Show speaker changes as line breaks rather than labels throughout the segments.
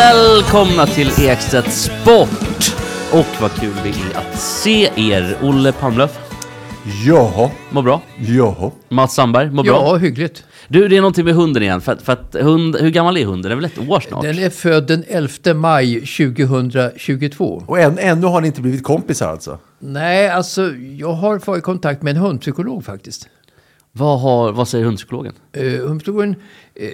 Välkomna till Ekstedt Sport! Och vad kul det är att se er. Olle Palmlöf,
Jaha,
mår bra.
jaha.
Mats Sandberg, mår bra.
Ja, hyggligt.
Du, det är någonting med hunden igen. För att, för att hund, hur gammal är hunden? Det är väl ett år snart?
Den är född den 11 maj 2022.
Och än, ännu har ni inte blivit kompisar alltså?
Nej, alltså jag har varit i kontakt med en hundpsykolog faktiskt.
Vad, har, vad säger hundpsykologen?
Uh, hundpsykologen eh,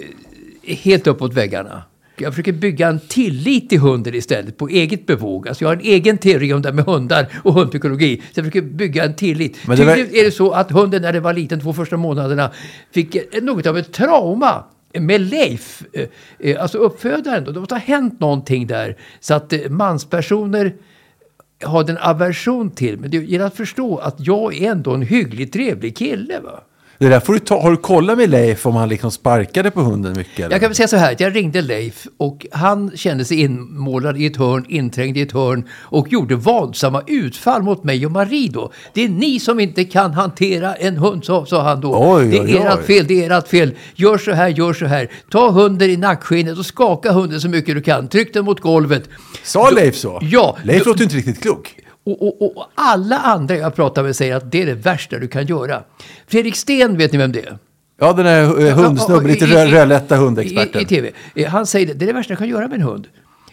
är helt uppåt väggarna. Jag försöker bygga en tillit till hunden istället på eget bevåg. Alltså jag har en egen teori om det med hundar och hundpsykologi. Så jag försöker bygga en tillit.
Men det var-
Tydligen är det så att hunden när den var liten, två första månaderna, fick något av ett trauma med Leif, eh, eh, alltså uppfödaren. Då. Det måste ha hänt någonting där. Så att eh, manspersoner har den aversion till. Men det gäller att förstå att jag är ändå en hygglig, trevlig kille. Va?
Det där får du ta, har du kollat med Leif om han liksom sparkade på hunden mycket? Eller?
Jag kan väl säga så här, jag ringde Leif och han kände sig inmålad i ett hörn, inträngd i ett hörn och gjorde våldsamma utfall mot mig och Marie då. Det är ni som inte kan hantera en hund, sa, sa han då.
Oj,
det är
oj, oj.
ert fel, det är ert fel. Gör så här, gör så här. Ta hunden i nackskinnet och skaka hunden så mycket du kan. Tryck den mot golvet.
Sa Leif så?
Ja.
Leif låter inte riktigt klok.
Och, och, och alla andra jag pratar med säger att det är det värsta du kan göra. Fredrik Sten, vet ni vem det är?
Ja, den här uh, hundsnubben, lite rödlätta hundexperten.
I, I tv. Eh, Han säger det, det är det värsta jag kan göra med en hund.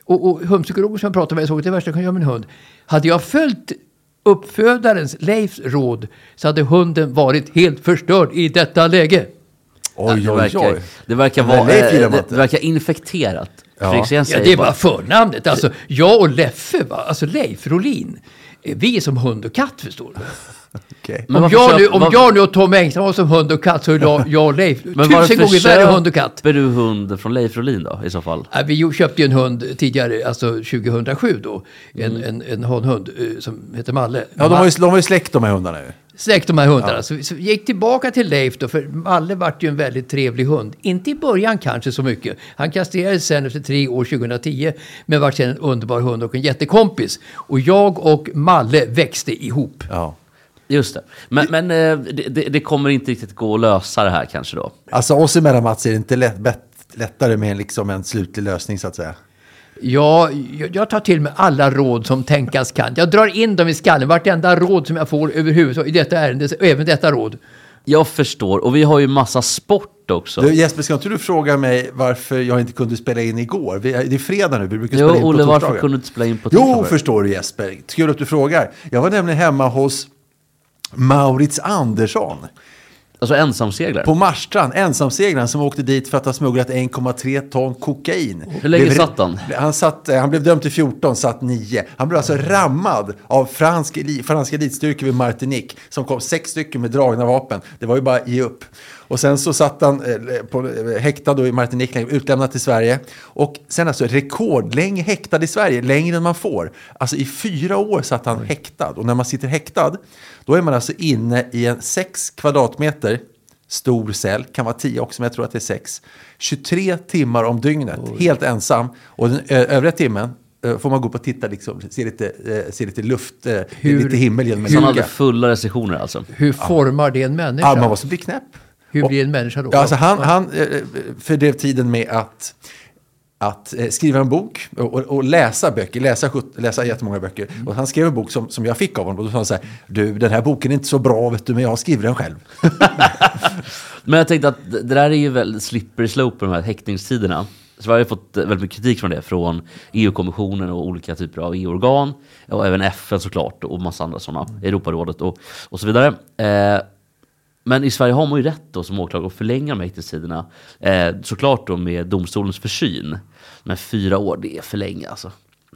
Och, och hundpsykologer som jag pratar med såg att det är det värsta jag kan göra med en hund. Hade jag följt uppfödarens, Leifs råd, så hade hunden varit helt förstörd i detta läge.
Oj,
det
oj,
verkar,
oj.
det verkar vara... Eh, det, det verkar infekterat.
Ja.
Fredrik Sten
Ja, det är bara förnamnet. Alltså, jag och Leffe, va? alltså Leif Rolin, eh, vi är som hund och katt förstår du.
Men
om
varför
jag, nu, om
var-
jag nu och Tom Engström var som hund och katt så är jag, jag och Leif
Men
tusen
varför
gånger värre hund och katt.
köper du hund från Leif Rolin då, i så fall?
Ja, vi köpte ju en hund tidigare, alltså 2007 då. En,
Mm.
en, en hund eh, som heter Malle.
Ja, de har ju, de har ju släkt de här hundarna ju.
Släkt de här hundarna. Så, vi- så vi gick tillbaka till Leif då, för Malle vart ju en väldigt trevlig hund. Inte i början kanske så mycket. Han kastrerades sen efter tre år, 2010, men vart sen en underbar hund och en jättekompis. Och jag och Malle växte ihop.
Ja.
Just det. Men, men eh, det, det, det kommer inte riktigt gå att lösa det här kanske då?
Alltså oss emellan Mats är det inte lätt, lättare med liksom en slutlig lösning så att säga.
Ja, jag, jag tar till mig alla råd som tänkas kan. Jag drar in dem i skallen, vartenda råd som jag får överhuvudtaget i detta ärende, även detta råd.
Jag förstår. Och vi har ju massa sport också.
Du, Jesper, ska inte du fråga mig varför jag inte kunde spela in igår? Vi, det är fredag nu, vi brukar
Jo,
spela in
Olle,
på
varför
torsdagar.
kunde du inte spela in på
Jo,
torsdagar?
förstår du Jesper. Kul att du frågar. Jag var nämligen hemma hos Maurits Andersson
Alltså ensamseglare.
på Marstrand, ensamseglaren som åkte dit för att ha smugglat 1,3 ton kokain.
Hur länge
Blev-
satt han?
Han, satt, eh, han blev dömd till 14, satt 9. Han blev alltså rammad av fransk, franska elitstyrkor vid Martinique som kom sex stycken med dragna vapen. Det var ju bara ge upp. Och sen så satt han eh, på, eh, häktad då i Martinique, utlämnad till Sverige. Och sen alltså rekordlänge häktad i Sverige, längre än man får. Alltså i fyra år satt han häktad. Och när man sitter häktad, då är man alltså inne i en sex kvadratmeter stor cell, kan vara 10 också, men jag tror att det är 6. 23 timmar om dygnet, helt ensam. Och den övriga timmen eh, får man gå upp och titta, liksom, se, lite, eh, se lite luft, eh,
Hur-
lite himmel genom en
Så han
lucka.
hade fulla restriktioner alltså.
Hur formar det en människa?
Ja, man måste bli knäpp.
Hur blir en människa då?
Ja, alltså han, han eh, fördrev tiden med att, att eh, skriva en bok och, och, läsa böcker, läsa, läsa jättemånga böcker.
Mm.
Och han skrev en bok som, som jag fick av honom och då sa han så här, du den här boken är inte så bra vet du, men jag har skrivit den själv.
Men jag tänkte att det där är ju väldigt slippery slope på de här häktningstiderna. Sverige har fått eh, väldigt mycket kritik från det, från EU-kommissionen och olika typer av EU-organ. Och även FN såklart, och massa andra sådana, Europarådet och, och så vidare. Eh, Men i Sverige har man ju rätt då som åklagare att förlänga de här häktestiderna. Eh, såklart då med domstolens försyn. Men fyra år, det är för länge alltså.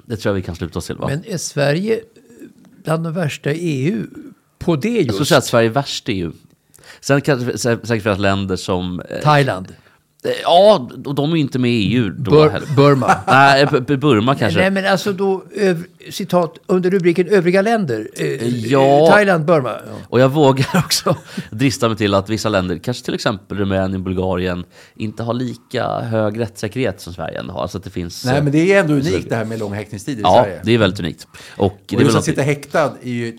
Det tror jag vi kan sluta oss till va?
Men är Sverige bland de värsta i EU på det
jag skulle
just?
säga att Sverige är värst i EU. Sen kan det sä- säkert finnas länder som... Eh,
Thailand,
eh, ja, och de är inte med i EU då
Bur
heller.
Burma.
Nej, Burma kanske.
Nej men alltså då, öv, citat, under rubriken övriga länder. Eh,
Ja.
Thailand, Burma. Ja.
Och jag vågar också drista mig till att vissa länder, kanske till exempel Rumänien, Bulgarien, inte har lika hög rättssäkerhet som Sverige ändå har. Alltså att det finns...
Nej,
eh,
men det är ändå unikt det här med långa häktningstider i
Ja,
Sverige.
det är väldigt unikt. Och det är
och
väl
just att sitta häktad är ju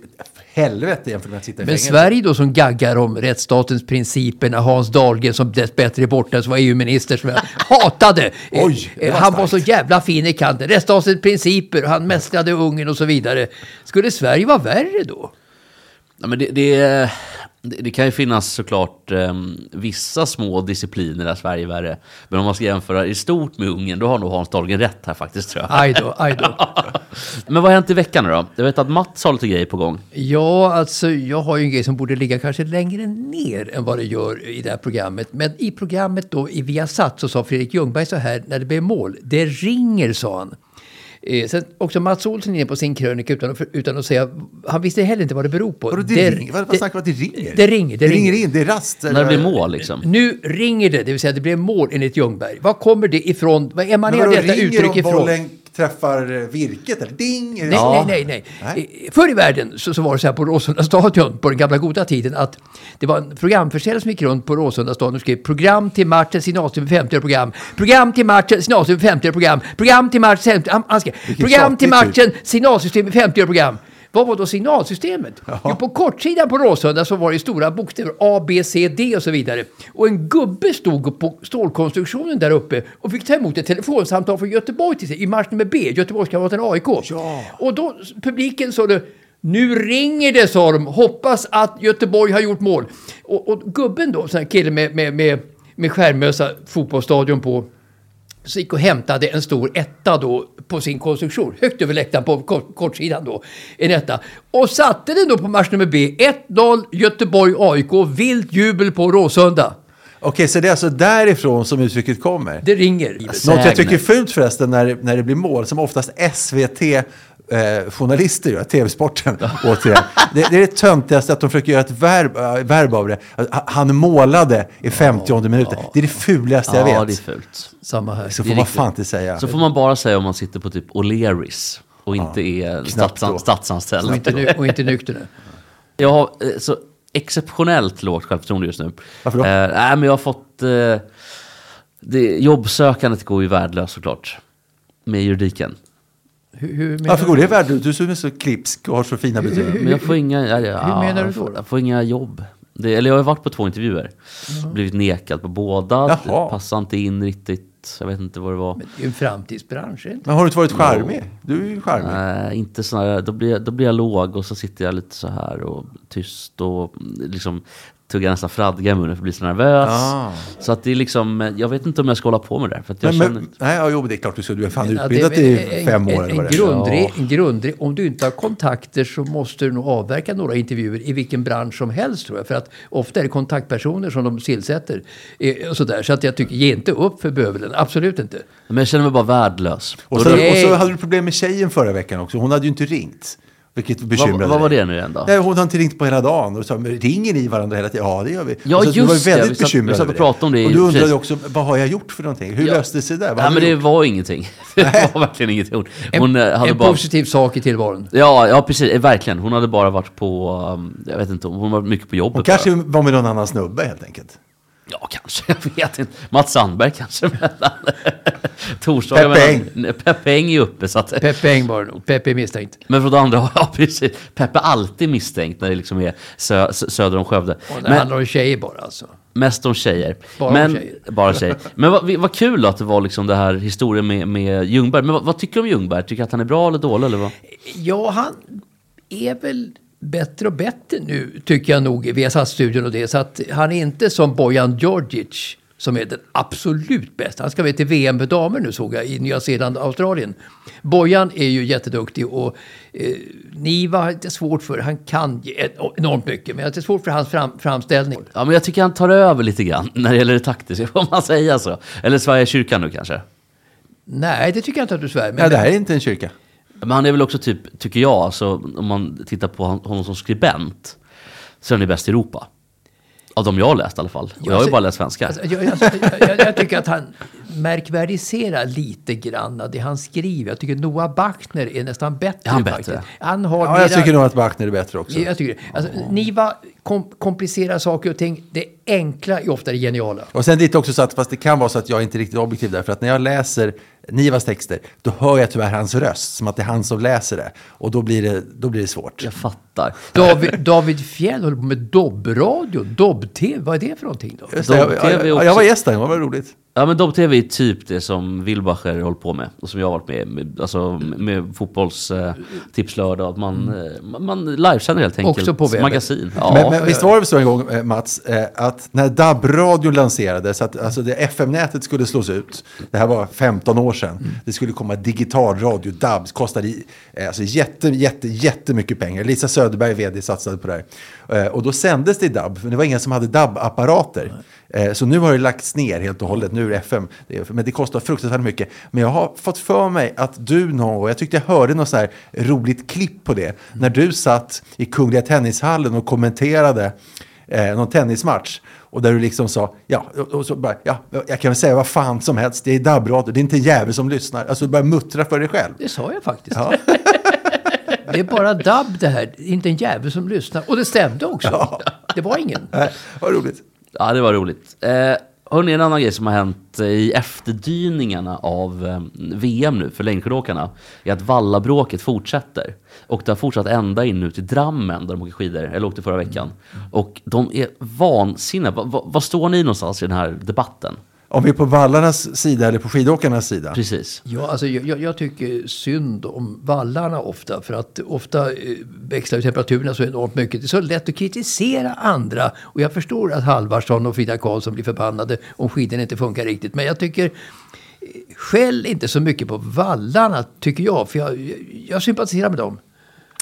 helvete jämfört med att sitta i
Men
fängelse.
Sverige då som gaggar om rättsstatens principer när Hans Dahlgren som dessbättre är borta som var EU-minister som jag hatade.
Oj, det
eh,
var
han var
starkt.
så jävla fin i kanten. Rättsstatens principer, han mästrade Ungern och så vidare. Skulle Sverige vara värre då?
Ja, men det, det, det, det kan ju finnas såklart um, vissa små discipliner där Sverige är värre. Men om man ska jämföra i stort med Ungern, då har nog Hans Dahlgren rätt här faktiskt tror jag.
Aj då, aj då.
Men vad har hänt i veckan då? Jag vet att Mats har lite grejer på gång.
Ja, alltså jag har ju en grej som borde ligga kanske längre ner än vad det gör i det här programmet. Men i programmet då i Viasat så sa Fredrik Ljungberg så här när det blev mål. Det ringer, sa han. Eh, sen också Mats Olsson inne på sin krönika utan att, utan att säga, han visste heller inte vad det beror på.
Vadå, det, ringer? Vad, vad snackar du om det ringer?
det ringer, det
Det ringer in, det är rast.
När det blir mål liksom.
Nu ringer det, det vill säga det blev mål enligt Ljungberg. Vad kommer det ifrån? Vad emanerar detta
ringer
uttryck
om
ifrån?
Träffar virket eller ding?
Nej,
så?
nej, nej, nej.
Nej.
Förr i världen så, så var det så här på Råsunda stadion på den gamla goda tiden att det var en programförsäljare som gick runt på Råsunda stadion och skrev program till matchen, signalsystem för 50 program. Program till matchen, signalsystem för 50 program. Program till matchen, 50 han, han skrev program till
tjatigt
matchen, signalsystem för 50 program. Vad var då signalsystemet? Jo, på kortsidan på Råsunda så var det stora bokstäver A, B, C, D och så vidare. Och en gubbe stod på stålkonstruktionen där uppe och fick ta emot ett telefonsamtal från Göteborg till sig i match nummer B, Göteborgskamraten AIK.
Ja.
Och då publiken sa det nu ringer det, sa de. Hoppas att Göteborg har gjort mål. Och, och gubben då, sån här kille med, med, med, med skärmösa fotbollsstadion på, så gick och hämtade en stor etta då på sin konstruktion. Högt över läktaren på kort, kortsidan då. En etta. Och satte den då på match nummer B. 1-0 Göteborg-AIK. Vilt jubel på Råsunda.
Okej, så det är alltså därifrån som uttrycket kommer?
Det ringer.
Något jag tycker är fult förresten när, när det blir mål, som oftast SVT eh, journalister gör, TV-sporten återigen. Det, det är det töntigaste att de försöker göra ett verb, äh, verb av det. Att Han målade i 50 minuten. Det är det fulaste jag
Ja,
vet.
det är fult.
Samma här.
Så får man fan inte säga.
Så får man bara säga om man sitter på typ O'Learys och inte är statsan, statsanställd.
Och inte, och inte nykter nu.
Jag har eh, så exceptionellt lågt självförtroende just nu.
Varför då?
Eh, nej, men jag har fått... Eh, det, jobbsökandet går ju värdelöst såklart. Med juridiken.
Hur, hur
Varför går det värdelöst? Du som är så klipsk och har så fina betyg.
Men jag får inga... Ja, ja,
hur menar du
jag får-
då?
Jag får inga jobb. Det, eller jag har varit på två intervjuer. Blivit nekad på båda.
Jaha.
Det passar inte in riktigt. Jag vet inte vad det var.
Det är en framtidsbransch. inte?
Men har du inte varit charmig? Du är ju charmig.
Nej, inte sån här, då, blir, då blir jag låg och så sitter jag lite så här och tyst och liksom tuggar nästan fradga i munnen för att bli så nervös.
Ah.
Så att det är liksom, jag vet inte om jag ska hålla på med det. här, För att jag
Men,
känner,
men, nej, ja, jo, det är klart du ska. Du är fan
Ja,
utbildad
det är
i
en-
fem år
en,
eller
en, grundre, en grundre, Om du inte har kontakter så måste du nog avverka några intervjuer i vilken bransch som helst tror jag. För att ofta är det kontaktpersoner som de tillsätter. Eh, och sådär. Så att jag tycker, ge inte upp för bövelen. Absolut inte.
men jag känner mig bara värdelös.
Och
Nej.
och så hade du problem med tjejen förra veckan också. Hon hade ju inte ringt. Vilket bekymrade
vad, vad var det nu igen då?
Nej, hon har inte ringt på hela dagen. Och sa, ringer ni varandra hela tiden? Ja, det gör vi.
Ja,
så, du var ju
just det.
väldigt
Vi satt-
bekymrad
vi satt och pratade om det
Och du undrade
precis.
också, vad har jag gjort för någonting? Hur
Ja.
löste det sig där? Vad
Nej
hade
men det
gjort?
var ingenting. Det var verkligen ingenting. Hon,
En,
hon eh, hade
en
bara...
positiv sak i tillvaron.
Ja, ja, precis. Eh, Verkligen. Hon hade bara varit på, um, jag vet inte, hon var mycket på jobbet.
Hon
bara.
kanske var med någon annan snubbe helt enkelt.
Ja, kanske. Jag vet inte. Mats Sandberg kanske mellan torsdagar
Peppe
mellan... Nej, Peppe Eng är uppe. Så att,
Peppe Eng var det nog. Peppe är misstänkt.
men från det andra, ja precis. Peppe är alltid misstänkt när det liksom är sö, sö- söder om Skövde.
Och det
Men,
handlar om tjejer bara alltså.
mest om tjejer.
Bara om
men,
tjejer.
Bara tjejer. Men vad, vad kul att det var liksom det här historien med, med Ljungberg. Men vad, vad tycker du om Ljungberg? Tycker du att han är bra eller dålig? Eller vad?
Ja, han är väl bättre och bättre nu, tycker jag nog, i Viasat-studion och det. Så att han är inte som Bojan Djordjic som är den absolut bästa. Han ska med till VM för damer nu såg jag i Nya Zeeland och Australien. Bojan är ju jätteduktig och eh, Niva har lite svårt för, han kan enormt mycket, men jag har lite svårt för hans fram, framställning.
Ja, men jag tycker han tar över lite grann när det gäller det taktiska, får man säga så? Eller Sverige kyrkan nu kanske?
Nej, det tycker jag inte att du svär. Men
Ja, det här är inte en kyrka.
Men han är väl också typ, tycker jag, alltså, om man tittar på hon- honom som skribent, så är han är bäst i Europa. Av de jag har läst i alla fall. Och jag har ju
alltså-
bara läst svenska.
Alltså, jag, jag, jag, jag, jag tycker att han märkvärdiserar lite grann det han skriver. Jag tycker Noah Bachner är nästan bättre.
Är han
faktiskt.
bättre?
Han har
Ja, jag
mera-
tycker nog att Bachner är bättre också.
Jag tycker. Alltså, Niva kom, komplicerar saker och ting. Det enkla är ofta det geniala.
Och sen lite också så att, fast det kan vara så att jag inte är riktigt objektiv där, för att när jag läser Nivas texter, då hör jag tyvärr hans röst, som att det är han som läser det. Och då blir det, då blir det svårt.
Jag fattar.
David, David Fjell håller på med dobbradio. Dobb-tv, vad är det för någonting då?
Just det, jag, jag, jag, jag var gäst där, det var roligt.
Ja men Dobb-TV är typ det som Wilbacher håller på med. Och som jag har varit med med, alltså, med fotbollstipslördag. Att man, eh, man, man livesänder helt enkelt.
Också på webben.
Magasin. Ja.
Men, men visst var det så en gång, eh, Mats, eh, att när DAB-radion lanserades, att alltså det FM-nätet skulle slås ut, det här var 15 år sedan, det skulle komma digital radio, DAB, kostade eh, alltså jätte, jätte, jättemycket pengar. Lisa Söderberg, vd, satsade på det här. Eh, Och då sändes det i DAB, för det var ingen som hade DAB-apparater. Eh, Så nu har det lagts ner helt och hållet, nu är det FM, Det är- men det kostar fruktansvärt mycket. Men jag har fått för mig att du någon gång, jag tyckte jag hörde något så här roligt klipp på det, när du satt i Kungliga Tennishallen och kommenterade eh, någon tennismatch. Och där du liksom sa, ja, och- så bara, ja, jag kan väl säga vad fan som helst, det är DAB-radio, det är inte en jävel som lyssnar. Alltså du börjar muttra för dig själv.
Det sa jag faktiskt.
Ja.
Det är bara dubb det här. Inte en jävel som lyssnar. Och det stämde också. Det var ingen.
Nej, vad roligt.
Ja, det var roligt. Eh, hörni, en annan grej som har hänt eh, i efterdyningarna av eh, VM nu för längdskidåkarna är att vallabråket fortsätter. Och det har fortsatt ända in nu till Drammen där de åker skidor, eller åkte förra veckan. Och de är vansinniga. Va, va, vad står ni någonstans i den här debatten?
Om vi är på vallarnas sida eller på skidåkarnas sida.
Precis.
Ja, alltså, jag, jag- tycker synd om vallarna ofta. För att ofta eh, växlar temperaturerna så enormt mycket. Det är så lätt att kritisera andra. Och jag förstår att Halvarsson och Frida Karlsson blir förbannade om skidorna inte funkar riktigt. Men jag tycker... eh, Skäll inte så mycket på vallarna, tycker jag. För jag, jag, jag sympatiserar med dem.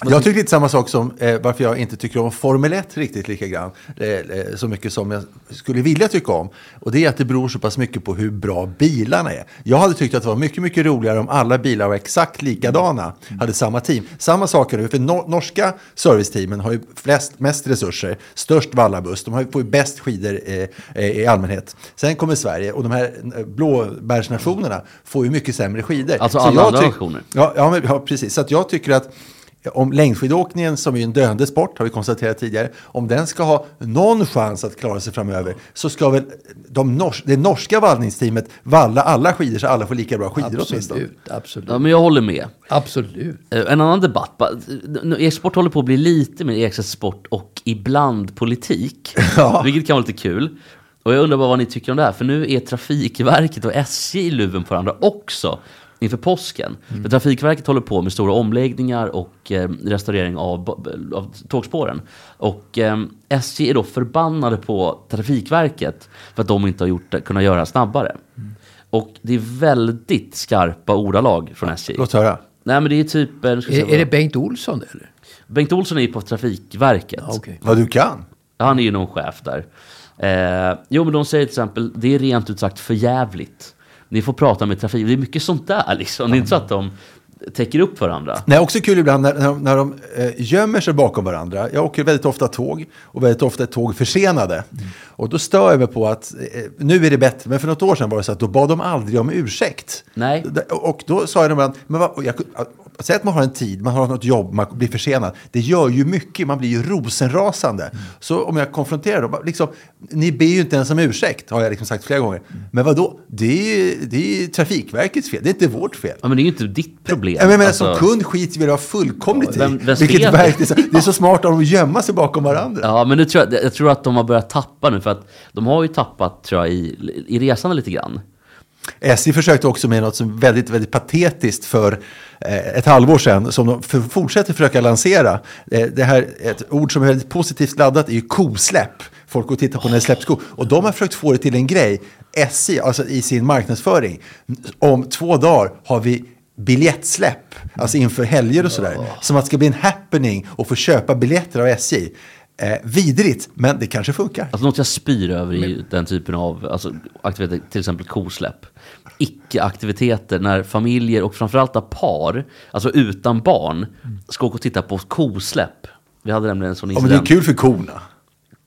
Jag tycker lite samma sak som eh, varför jag inte tycker om Formel 1 riktigt lika grann. Eh, eh, så mycket som jag skulle vilja tycka om. Och det är att det beror så pass mycket på hur bra bilarna är. Jag hade tyckt att det var mycket, mycket roligare om alla bilar var exakt likadana. Hade samma team. Samma sak är det, för nor- norska serviceteamen har ju flest, mest resurser. Störst vallabuss. De har ju, får ju bäst skidor eh, eh, i allmänhet. Sen kommer Sverige och de här eh, blåbärsnationerna får ju mycket sämre skidor.
Alltså
Så
alla andra nationer.
Ja, ja, men, ja, precis. Så att jag tycker att om längdskidåkningen, som är en döende sport, har vi konstaterat tidigare, om den ska ha någon chans att klara sig framöver, så ska väl de nors det norska vallningsteamet valla alla skidor så alla får lika bra skidor åtminstone.
Absolut, absolut.
Ja, men jag håller med.
Absolut.
Eh, En annan debatt. E-sport håller på att bli lite mer EXS sport och ibland politik.
Ja.
Vilket kan vara lite kul. Och jag undrar bara vad ni tycker om det här. För nu är Trafikverket och SJ i luven på varandra också. Inför påsken. För Trafikverket håller på med stora omläggningar och eh, restaurering av, av tågspåren. Och eh, SJ är då förbannade på Trafikverket för att de inte har gjort kunnat göra snabbare. Och det är väldigt skarpa ordalag från SJ.
Låt höra.
Nej men det är typ...
Är,
se
är det
vad-
Bengt Olsson eller?
Bengt Olsson är ju på Trafikverket.
Ja, okej.
Vad du kan.
Han är ju någon chef där. Eh, jo men de säger till exempel, det är rent ut sagt för jävligt. Ni får prata med trafik, det är mycket sånt där liksom. Det är inte så att de täcker upp varandra.
Nej, också kul ibland när, när, de- när de eh, gömmer sig bakom varandra. Jag åker väldigt ofta tåg och väldigt ofta är tåg försenade. Och då stör jag mig på att eh, nu är det bättre, men för något år sedan var det så att då bad de aldrig om ursäkt.
Nej.
Och då sa jag ibland, men vad, jag, säg att man har en tid, man har något jobb, man blir försenad. Det gör ju mycket, man blir ju rosenrasande. Så om jag konfronterar dem, liksom, ni ber ju inte ens om ursäkt, har jag liksom sagt flera gånger. Men vad då? Det är, det är Trafikverkets fel, det är inte vårt fel.
Ja men det är ju inte ditt problem.
Ja, men
Alltså,
som kund skiter vi det fullkomligt
Vem-
i.
vems
Vilket
fel?
verk, det, är så, det är så smart av dem att gömma sig bakom varandra.
Ja men nu tror jag, jag tror att de har börjat tappa nu för att de har ju tappat tror jag i, i resande lite grann.
SJ försökte också med något som väldigt, väldigt patetiskt för eh, ett halvår sedan, som de fortsätter försöka lansera. Eh, det här, ett ord som är väldigt positivt laddat är ju kosläpp. Folk går och tittar på när det släpps ko. Och de har försökt få det till en grej. SJ, alltså i sin marknadsföring, om två dagar har vi biljettsläpp, alltså inför helger och sådär. Som att det ska bli en happening och få köpa biljetter av SJ. Eh, vidrigt, men det kanske funkar.
Alltså något jag spyr över i den typen av alltså, aktiviteter, till exempel kosläpp. Icke-aktiviteter när familjer och framförallt när par, alltså utan barn, ska åka och titta på kosläpp. Vi hade nämligen en sån
Ja, men det är
incident.
kul för korna.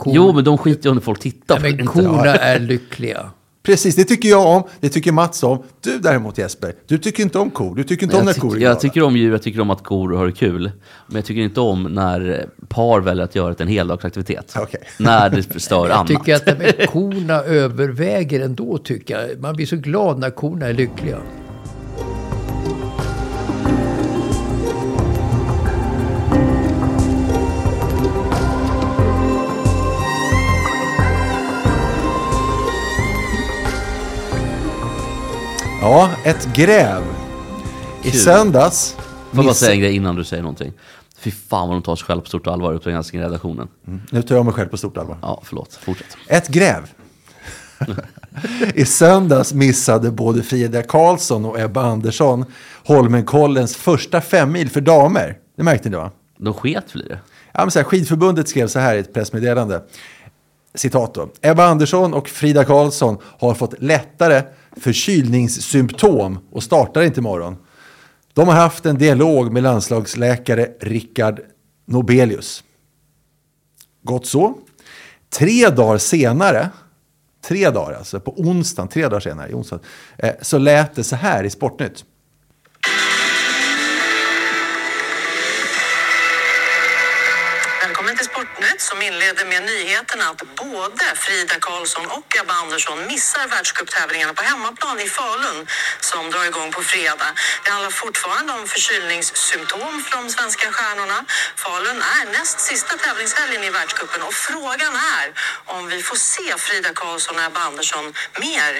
Jo, men de skiter ju om folk tittar på
men korna är lyckliga.
Precis, det tycker jag om. Det tycker Mats om. Du däremot Jesper, du tycker inte om kor. Du tycker inte om när
Jag,
kor är
tycker,
glada.
jag tycker om djur, jag tycker om att kor har det kul. Men jag tycker inte om när par väljer att göra det en heldagsaktivitet.
Okej.
När det stör
Jag
annat.
tycker att korna överväger ändå, tycker jag. Man blir så glad när korna är lyckliga.
Ja, ett gräv. I
Kul.
söndags...
Får jag bara säga en grej innan du säger någonting. Fy fan vad de tar sig själva på stort allvar ute på Granskning-redaktionen.
Nu tar jag mig själv på stort allvar.
Ja, förlåt. Fortsätt.
Ett gräv. I söndags missade både Frida Karlsson och Ebba Andersson Holmenkollens första femmil för damer. Det märkte ni va?
De sket väl i det?
Ja, men så här, skidförbundet skrev så här i ett pressmeddelande. Citat då. Ebba Andersson och Frida Karlsson har fått lättare förkylningssymptom och startar inte imorgon. De har haft en dialog med landslagsläkare Rickard Nobelius. Gott så. Tre dagar senare, tre dagar alltså, på onsdagen, tre dagar senare, i onsdag, eh, så lät det så här i Sportnytt.
Som inleder med nyheten att både Frida Karlsson och Ebba Andersson missar världscuptävlingarna på hemmaplan i Falun som drar igång på fredag. Det handlar fortfarande om förkylningssymptom för de svenska stjärnorna. Falun är näst sista tävlingshelgen i världscupen och frågan är om vi får se Frida Karlsson och Ebba Andersson mer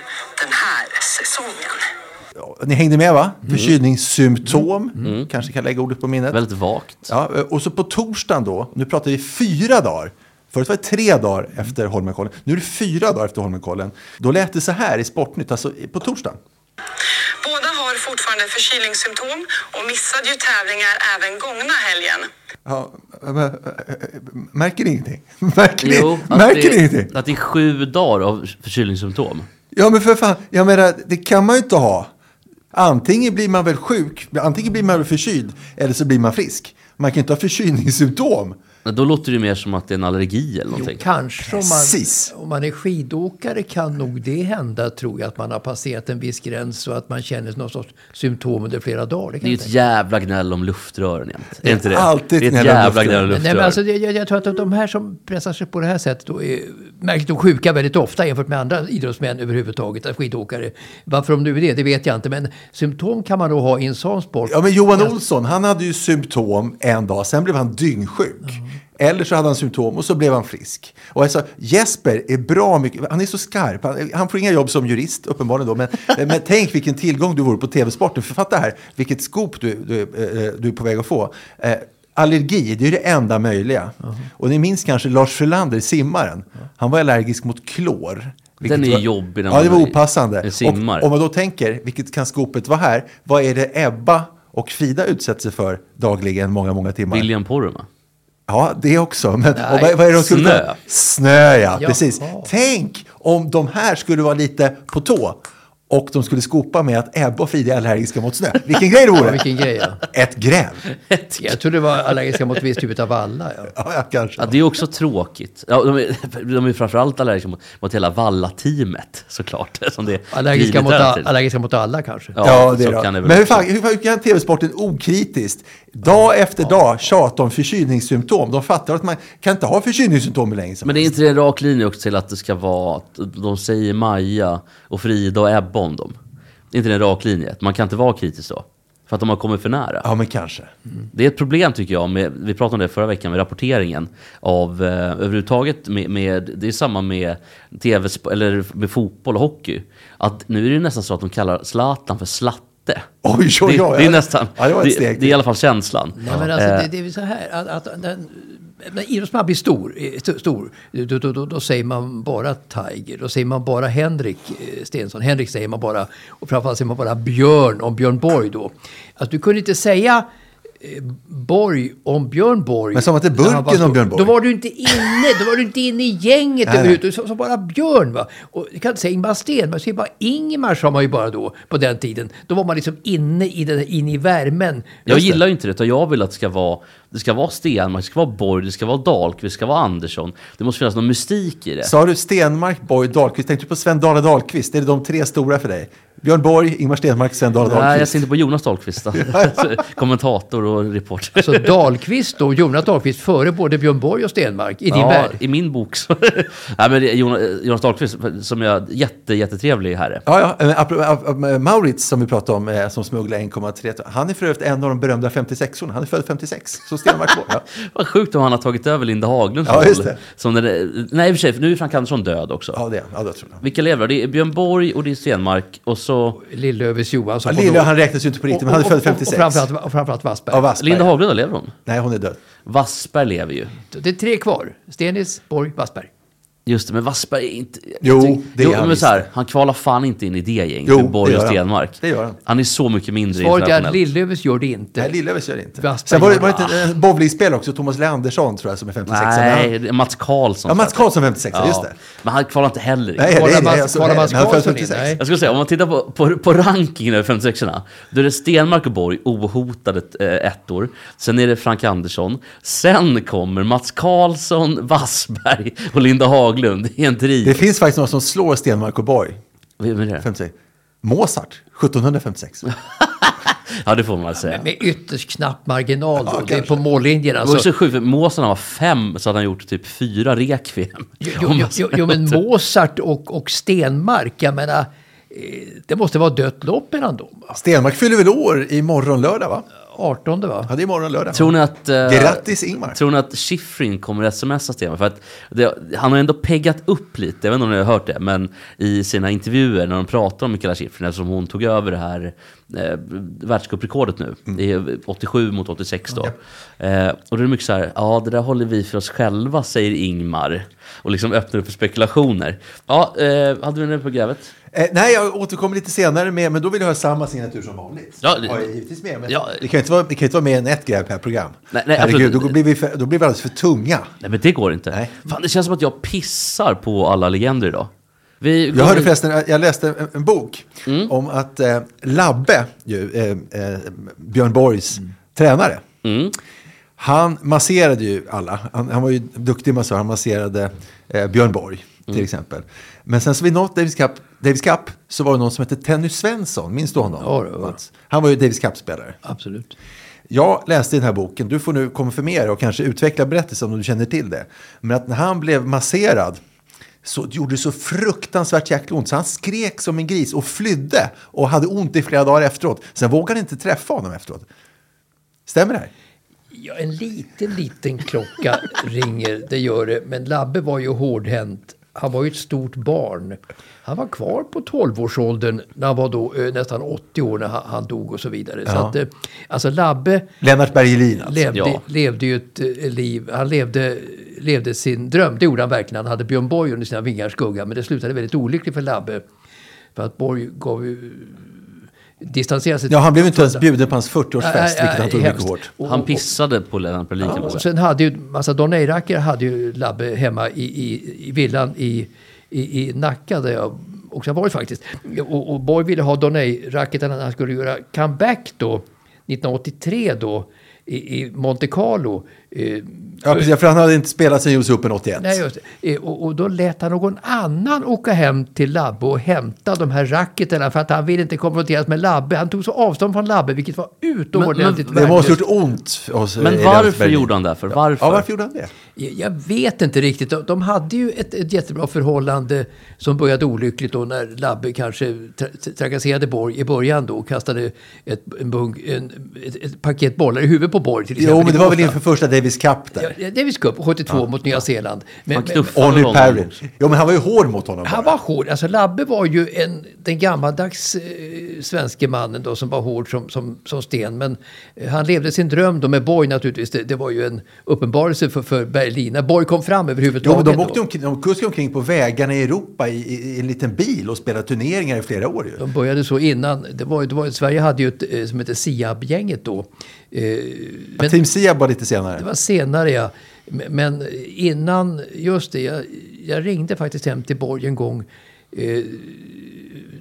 den här säsongen.
Ja, Ni hängde med va? Förkylningssymptom, kanske kan lägga ordet på minnet.
Väldigt vagt.
Ja, och så på torsdagen då, nu pratar vi fyra dagar. Förut var det tre dagar efter Holmenkollen. Nu är det fyra dagar efter Holmenkollen. Då lät det så här i Sportnytt, alltså på torsdagen.
Båda har fortfarande förkylningssymptom och missade ju tävlingar även gångna helgen.
Ja, men, äh, märker ni ingenting? Märker ni,
Jo, att
märker
det,
ni ingenting?
Att det är sju dagar av förkylningssymptom.
Ja, men för fan, jag menar, det kan man ju inte ha. Antingen blir man väl sjuk, antingen blir man väl förkyld, eller så blir man frisk. Man kan ju inte ha förkylningssymptom.
Men Då låter det mer som att det är en allergi eller
Jo,
någonting.
kanske om man, om man är skidåkare kan nog det hända, tror jag, att man har passerat en viss gräns och att man känner någon sorts symptom under flera dagar. Det
Det är ju ett jävla gnäll om luftrören jämt. Är det inte det?
alltid
det är ett jävla
luftrör.
gnäll om
Men, nej, men alltså, jag, jag tror att de här som pressar sig på det här sättet då är märkligt och sjuka väldigt ofta jämfört med andra idrottsmän överhuvudtaget, att skidåkare. Varför de nu är det, det vet jag inte. Men symptom kan man då ha i en sån sport.
Ja, men Johan Olsson, han hade ju symptom en dag, sen blev han dyngsjuk. Eller så hade han symptom och så blev han frisk. Och alltså, Jesper är bra mycket, han är så skarp. Han, han får inga jobb som jurist uppenbarligen då, men, men tänk vilken tillgång du vore på tv-sporten. För fatta här, vilket scoop du, du, eh, du är på väg att få. Eh, allergi, det är det enda möjliga. Och ni minns kanske Lars Frölander, simmaren. Han var allergisk mot klor.
Den är
var-
jobbig
Ja, det var opassande.
simmar.
Och, om man då tänker, vilket kan skopet vara här? Vad är det Ebba och Frida utsätter sig för dagligen många, många timmar?
William Poromaa.
Ja, det också. Men
Nej,
vad, vad är det de skulle
snö.
ta? Snö, ja.
Jaha.
Precis. Tänk om de här skulle vara lite på tå och de skulle skopa med att Ebba och Frida är allergiska mot snö. Vilken grej det vore!
Ja, vilken grej, ja.
Ett gräv.
Jag tror det var allergiska mot visst typ av alla. Ja.
Ja, ja, kanske.
Ja, det är också tråkigt. Ja, de, är, de är framförallt allergiska mot, mot hela Valla-teamet såklart. Som det
Allergiska, mot, a- allergiska mot alla kanske.
Ja,
Ja, det är det. Men hur, fan, hur, hur kan tv-sporten okritiskt, dag efter dag, tjata om förkylningssymptom? De fattar att man kan inte ha förkylningssymptom som
Men det är inte det en rak linje också till att det ska vara att de säger Maja och Frida och Ebba om dem? Det är inte en rak linje. Man kan inte vara kritisk då. För att de har kommit för nära.
Ja, men kanske.
Det är ett problem tycker jag, med, vi pratade om det förra veckan, med rapporteringen av eh, överhuvudtaget med, med, det är samma med tv, eller med fotboll och hockey. Att nu är det nästan så att de kallar Zlatan för slatte.
Oj, oj, oj.
det, det är nästan,
Ja, det var ett
det,
steg
det är i alla fall känslan.
Nej, men alltså,
Eh,
det, det är så här att, att den när idrottsman blir stor, eh, st- stor då, då, då, då säger man bara Tiger. Då säger man bara Henrik eh, Stensson. Henrik säger man bara. Och framförallt säger man bara Björn om Björn Borg då. Alltså, du kunde inte säga Borg om Björn Borg.
Men sa man inte Burken om. Björn Borg?
Då var du inte inne, då var du inte inne i gänget överhuvudtaget. Du sa bara Björn va. Och du kan inte säga Ingmar Stenmark, säger bara Ingmar sa man ju bara då på den tiden. Då var man liksom inne i, den, inne i värmen.
Jag gillar ju inte det, utan jag vill att det ska vara, det ska vara Stenmark, det ska vara Borg, det ska vara Dahlqvist, det ska vara Andersson. Det måste finnas någon mystik i det.
Sa du Stenmark, Borg, Dahlqvist? Tänkte du på Sven Dale Dahlqvist? Är det de tre stora för dig? Björn Borg, Ingmar Stenmark, Sven Dale
Nej, jag
Dahlqvist.
tänkte på Jonas Dahlqvist. Kommentator och reporter.
Så Dahlqvist och Jonas Dahlqvist före både Björn Borg och Stenmark i din
Ja,
värld.
i min bok så... Nej, men Jonas, Jonas Dahlqvist, som är jätte, jättetrevlig herre.
Ja, ja. Maurits som vi pratade om, eh, som smugglade 1,3 ton. Han är för övrigt en av de berömda 56orna. Han är född 56. Så Stenmark på. Ja.
Vad sjukt om han har tagit över Linda Haglunds
Ja,
roll. Som den, nej, i och för sig, för nu är Frank Andersson död också.
ja, det är. Ja, det tror jag.
Vilka lever? Det är Björn Borg och det är Stenmark och så...
Lillövers Johansson.
Ja, Lille, han räknas ju inte på riktigt, men han är född 56.
Och, framförallt, och framförallt Wassberg.
Ja, Wassberg.
Linda Haglund, lever hon?
Nej, hon är död.
Wassberg lever ju.
Det är tre kvar. Stenis, Borg, Wassberg.
Just det, men Wassberg är inte...
Jo, det är
jo,
han
men så här, Han kvalar fan inte in i det gänget med Borg
det
och
han.
Stenmark.
Det gör han.
Han är så mycket mindre
Svaret är att. Lillövers gör det inte.
Nej, Lillövers gör det inte.
Wassberg
Sen var det, var det inte en bowlingspelare också, Thomas Leandersson tror jag, som är 56.
Nej, det är Mats Karlsson.
Ja, Mats Karlsson 56,
Ja.
just det.
Men han kvalar inte heller in.
Nej, nej, nej,
Mats-
alltså,
kvalar Mats
han är
Karlsson in?
56.
Nej.
Jag skulle säga, om man tittar på, på, på rankingen över 56 orna då är det Stenmark och Borg ohotade eh, ettor. Sen är det Frank Andersson. Sen kommer Mats Karlsson, Wassberg och Linda Haglund. Det är en
Det
trio.
finns faktiskt någon som slår Stenmark och Borg.
Vem är det?
56. Mozart, 1756.
Ja, det får man säga.
Med ytterst knapp marginal. Då.
Ja,
det är på mållinjen.
Det var
Alltså.
så sjukt, för Mozart var fem så hade han gjort typ fyra rekviem.
Jo, jo, jo, jo, men Mozart och, och Stenmark, jag menar, eh, det måste vara dött lopp mellan dem. va?
Stenmark fyller väl år i morgon lördag, va?
18 va?
Ja, det är imorgon lördag.
Tror ni att... eh,
Grattis Ingmar.
Tror ni att Schifrin kommer smsa Stenmark? För att det, han har ändå peggat upp lite, jag vet inte om ni har hört det, men i sina intervjuer när de pratar om Mikaela Schifrin, eftersom hon tog över det här eh, världscuprekordet nu,
Mm.
det är 87 mot 86 då. Eh, och då är det mycket så här, ja det där håller vi för oss själva, säger Ingmar. Och liksom öppnar upp för spekulationer. Ja, eh, hade vi det på grävet?
Eh, nej, jag återkommer lite senare med, men då vill jag ha samma signatur som vanligt.
Ja, det-
Har jag givetvis med. Men
Ja.
det, kan ju inte vara, det kan inte vara mer än ett gräv per program.
Nej, nej,
Herregud, då blir, vi för, då blir vi alldeles för tunga.
Nej men det går inte.
Nej.
Fan, det känns som att jag pissar på alla legender idag. Vi
Jag hörde förresten, jag läste en, en bok
Mm.
om att eh, Labbe, ju, eh, eh, Björn Borgs tränare,
Mm.
han masserade ju alla. Han, han var ju duktig massör, han masserade eh, Björn Borg till
Mm.
exempel. Men sen så vid något Davis Cup, Davis Cup så var det någon som hette Tenny Svensson, minns du honom?
Ja, ja.
Mats? Han var ju Davis Cup-spelare.
Absolut.
Jag läste i den här boken, du får nu konfirmera och kanske utveckla berättelsen om du känner till det. Men att när han blev masserad så gjorde det så fruktansvärt jäkla ont så han skrek som en gris och flydde och hade ont i flera dagar efteråt. Sen vågade han inte träffa honom efteråt. Stämmer det här?
Ja, en liten, liten klocka ringer, det gör det. Men Labbe var ju hårdhänt. Han var ju ett stort barn. Han var kvar på 12-årsåldern när han var då eh, nästan 80 år när han, han dog och så vidare. Så
Ja.
att, eh, alltså Labbe
Lennart Bergelin alltså.
levde,
ja.
levde ju ett eh, liv. Han levde, levde sin dröm. Det gjorde han verkligen. Han hade Björn Borg under sina vingars skugga. Men det slutade väldigt olyckligt för Labbe. För att Borg gav ju... Distanserade sig.
Ja, han blev inte ens bjuden på hans 40-årsfest,
Nej,
vilket han tog mycket hårt.
Och-
Han pissade på Lennart Berlin
och
säga.
sen hade ju massa Don Eiraker hade ju Labbe hemma i, i, i villan i, i, i Nacka där jag också har varit faktiskt. Och, och Borg ville ha Don Eiraker när han skulle göra comeback då 1983 då i, i Monte Carlo. Eh,
Ja, precis, för han hade inte spelat sen US Open 81.
Nej, just det. Eh, Och, och då lät han någon annan åka hem till Labbe och hämta de här racketerna för att han ville inte konfronteras med Labbe. Han tog så avstånd från Labbe, vilket var utomordentligt
Men-
det måste ha gjort ont hos eh,
Men varför gjorde han det? För varför?
Ja, varför gjorde han det?
Jag jag vet inte riktigt. De, de hade ju ett, ett jättebra förhållande som började olyckligt då när Labbe kanske tra trakasserade Borg i början då och kastade ett, en bunk, en, ett, ett paket bollar i huvudet på Borg till exempel.
Jo, men det var väl inför första Davis Cup där.
Ja, Davis Cup 72 mot Nya Zeeland. Men,
Han
men,
knuffade
Orny. Perry. Jo, men han var ju hård mot honom.
han
bara.
var hård. Alltså Labbe var ju en, den gammaldags eh, svenske mannen då som var hård som, som, som sten. Men eh, han levde sin dröm då med Borg naturligtvis. Det, det var ju en uppenbarelse för, för Berlin. När Borg kom fram
Jo,
överhuvudtaget.
men de, åkte omkring, de kuskade omkring på vägarna i Europa i, i, i en liten bil och spelade turneringar i flera år. Ju.
De började så innan. Det var, det var, Sverige hade ju ett eh, som hette Siab-gänget då. Eh, men
Team Siab var lite senare
var senare ja. Men- innan, just det, jag, jag ringde faktiskt hem till Borg en gång. Eh,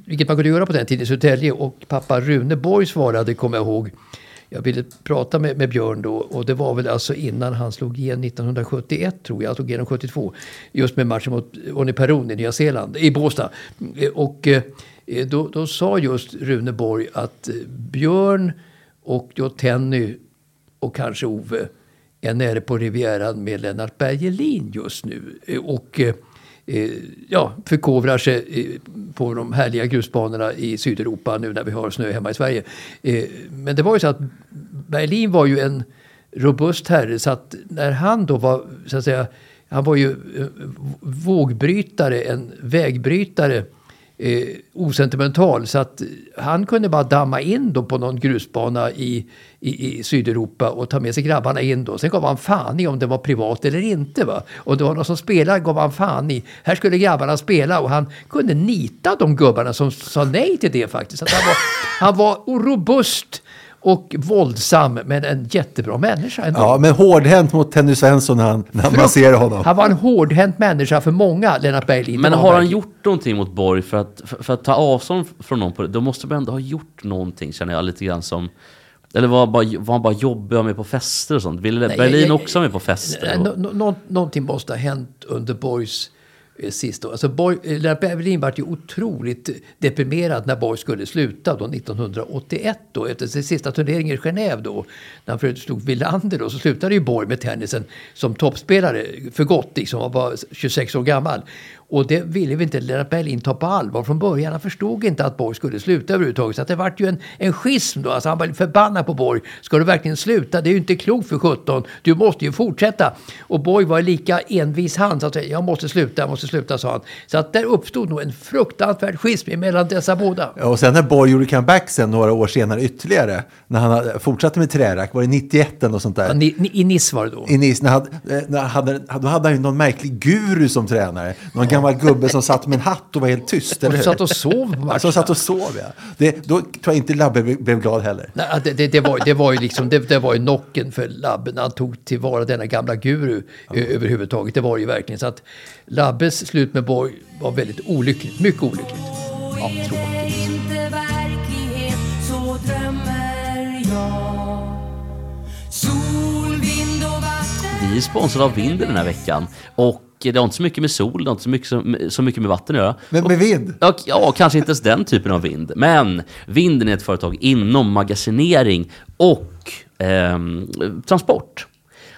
vilket man kunde göra på den tiden i Södertälje. Och pappa Rune Borg svarade, kommer jag ihåg. Jag ville prata med, med Björn då och det var väl alltså innan han slog igen 1971 tror jag. Han slog igenom 72. Just med matchen mot Onni Peron i Nya Zeeland, i Båstad. Eh, och eh, då, då sa just Rune Borg att eh, Björn och då Tenny och kanske Ove är nere på Rivieran med Lennart Bergelin just nu. Eh, och eh, eh, ja, förkovrar sig eh, på de härliga grusbanorna i Sydeuropa nu när vi har snö hemma i Sverige. Eh, Men det var ju så att Berlin var ju en robust herre så att när han då var så att säga han var ju vågbrytare, en vägbrytare eh, osentimental. Så att han kunde bara damma in då på någon grusbana i, i, i Sydeuropa och ta med sig grabbarna in då. Sen gav han fan i om det var privat eller inte. Va? Och det var någon som spelade gav han fan i. Här skulle grabbarna spela och han kunde nita de gubbarna som sa nej till det faktiskt. Att han, var, han var robust och våldsam men en jättebra människa ändå.
Ja, men hårdhänt mot Tenny Svensson när han, när han
Frukt-
masserade honom.
Han var en hårdhänt människa för många, Lennart Berglin.
Men har han gjort någonting mot Borg för att, för, för att ta avstånd från någon på det? Då måste man ändå ha gjort någonting känner jag lite grann som... Eller var, bara, var han bara jobbig med på fester och sånt? Ville Berlin
jag- jag-
också med på fester? Och-
nå- nå- nå- någonting måste ha hänt under Borgs Eh, sist. Alltså Borg, eh, Lennart Berlin var ju otroligt deprimerad när Borg skulle sluta då 1981 då efter sin sista turnering i Genève då. När han förut slog Wilander då så slutade ju Borg med tennisen som toppspelare för gott liksom. Han var 26 år gammal. Och det ville vi inte Lennart Berlin ta på allvar från början. Han förstod inte att Borg skulle sluta överhuvudtaget. Så att det vart ju en, en schism då. Alltså han var förbannad på Borg. Ska du verkligen sluta? Det är ju inte klokt för 17. Du måste ju fortsätta. Och Borg var lika envis han. Så att säga, jag måste sluta, jag måste sluta, sa han. Så att där uppstod nog en fruktansvärd schism mellan dessa båda.
Ja, Och sen när Borg gjorde comeback sen några år senare ytterligare, när han fortsatte med trärack, var det 91 eller något sånt där?
Ja, ni, ni, I Nice var det då.
I Nice, när eh, när han hade, då hade han ju någon märklig guru som tränare. Någon gammal gubbe som satt med en hatt och var helt tyst.
Och
eller hur?
satt och sov på
Som
matcherna.
satt och sov, ja. Det, då tror jag inte Labbe blev- glad heller.
Nej, det, det, det, var, det var ju liksom, det, det var ju knocken för Labbe när han tog tillvara denna gamla guru ö, överhuvudtaget. Det var det ju verkligen. Så att Labbes slut med Borg var väldigt olyckligt. Mycket olyckligt. Ja, tråkigt.
Vi är sponsrade av Vind den här veckan. Och det har inte så mycket med sol, det har inte så mycket, så, så mycket med vatten att göra.
Men med vind?
Ja, k- ja, kanske inte ens den typen av vind. Men Vinden är ett företag inom magasinering och ehm, transport.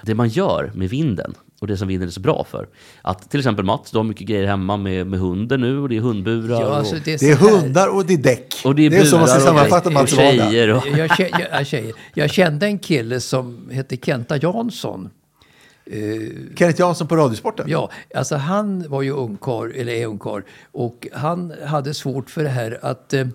Det man gör med vinden och det som vinden är så bra för. Att till exempel Mats, du har mycket grejer hemma med, med hunden nu och det är hundburar.
Ja, alltså,
och,
det, är
Det är hundar och det är däck.
och det är,
så man ska
burar och-
sammanfatta
och
Mats
tjejer. Och,
Jag, jag, kä- jag, tjejer. jag kände en kille som hette Kenta Jansson.
Kenneth Jansson på Radiosporten.
Ja, alltså han var ju ungkarl, eller är ungkarl. Och han hade svårt för det här att eh,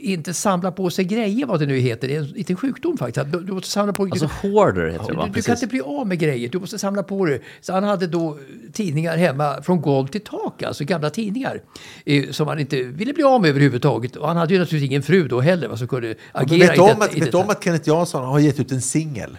inte samla på sig grejer, vad det nu heter. Det är en liten sjukdom faktiskt. Du, du måste samla på
alltså hoarder heter det va?
du, du kan inte bli av med grejer, du måste samla på det. Så han hade då tidningar hemma från golv till tak, alltså gamla tidningar. Eh, som han inte ville bli av med överhuvudtaget. Och han hade ju naturligtvis ingen fru då heller, va, som kunde agera
vet du
i
om, att, vet om att Kenneth Jansson har gett ut en singel?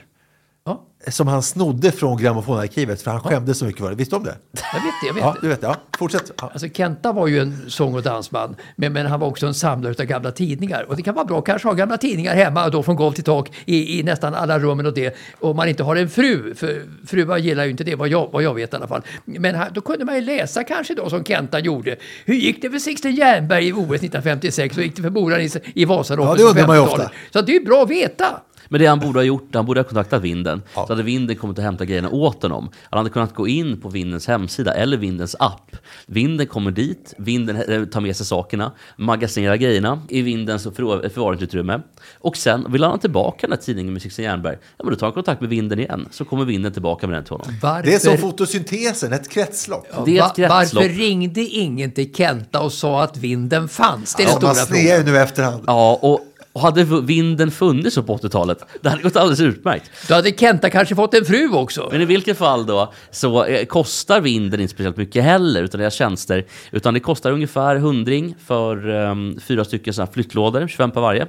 Ja,
Som han snodde från grammofonarkivet för han skämdes så mycket för det. Visste du om det?
jag vet det, jag vet
Ja,
det.
du vet det. Ja, fortsätt. Ja.
Alltså Kenta var ju en sång och dansman, men, men han var också en samlare av gamla tidningar. Och det kan vara bra kanske ha gamla tidningar hemma då från golv till tak i, i nästan alla rummen och det. Om man inte har en fru, för fruar gillar ju inte det vad jag, vad jag vet i alla fall. Men här, då kunde man ju läsa kanske då som Kenta gjorde. Hur gick det för Sixten Jernberg i OS 1956? Hur gick det för Moran i, i Vasaloppet
Ja, det undrar man ju
50-talet?
ofta.
Så det är ju bra att veta.
Men det han borde ha gjort, han borde ha kontaktat vinden.
Ja.
Så hade vinden kommit och hämtat grejerna åt honom. Han hade kunnat gå in på vindens hemsida eller vindens app. Vinden kommer dit, vinden eh, tar med sig sakerna, magasinerar grejerna i vindens förvar- förvaringsutrymme. Och sen vill han ha tillbaka den här tidningen med Sixten Jernberg. Ja, men då tar han kontakt med vinden igen. Så kommer vinden tillbaka med den till honom.
Varför,
Det är som fotosyntesen, ett kretslopp.
Det är ett kretslopp.
varför ringde ingen till Kenta och sa att vinden fanns? Det är den
Ja, man
stora
snear ju
frågan.
nu efterhand.
Ja, och, och hade vinden funnits på 80-talet, det hade gått alldeles utmärkt.
Då hade Kenta kanske fått en fru också.
Men i vilket fall då så eh, kostar vinden inte speciellt mycket heller, utan deras tjänster. Utan det kostar ungefär 100 för um, fyra stycken såna flyttlådor, 25 på varje.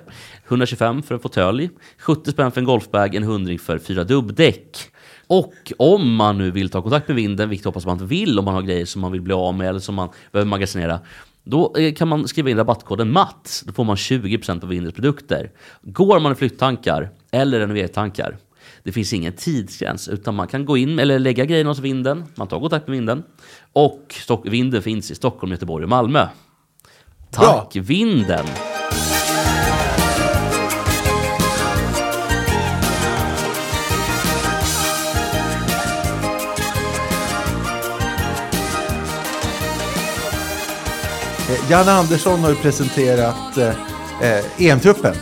125 för en fåtölj, 70 spänn för en golfbag, en hundring för fyra dubbdäck. Och om man nu vill ta kontakt med vinden, vilket jag hoppas man vill om man har grejer som man vill bli av med eller som man behöver magasinera, då eh, kan man skriva in rabattkoden MATS. Då får man 20% på Vindens produkter. Går man i flytttankar eller renoveringstankar, det finns ingen tidsgräns, utan man kan gå in eller lägga grejerna hos vinden. Man tar kontakt med vinden. Och vinden finns i Stockholm, Göteborg och Malmö. Tack vinden!
Janne Andersson har ju presenterat eh, EM-truppen.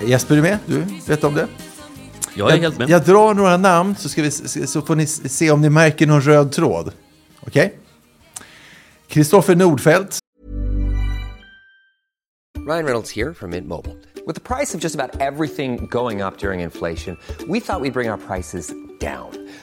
Jesper, är du med? Du vet om det?
Jag är helt med.
Jag drar några namn så, ska vi, så får ni se om ni märker någon röd tråd. Okej? Kristoffer Nordfeldt,
Ryan Reynolds here from Mint Mobile. With the price of just about everything going up during inflation, we thought we'd bring our prices down.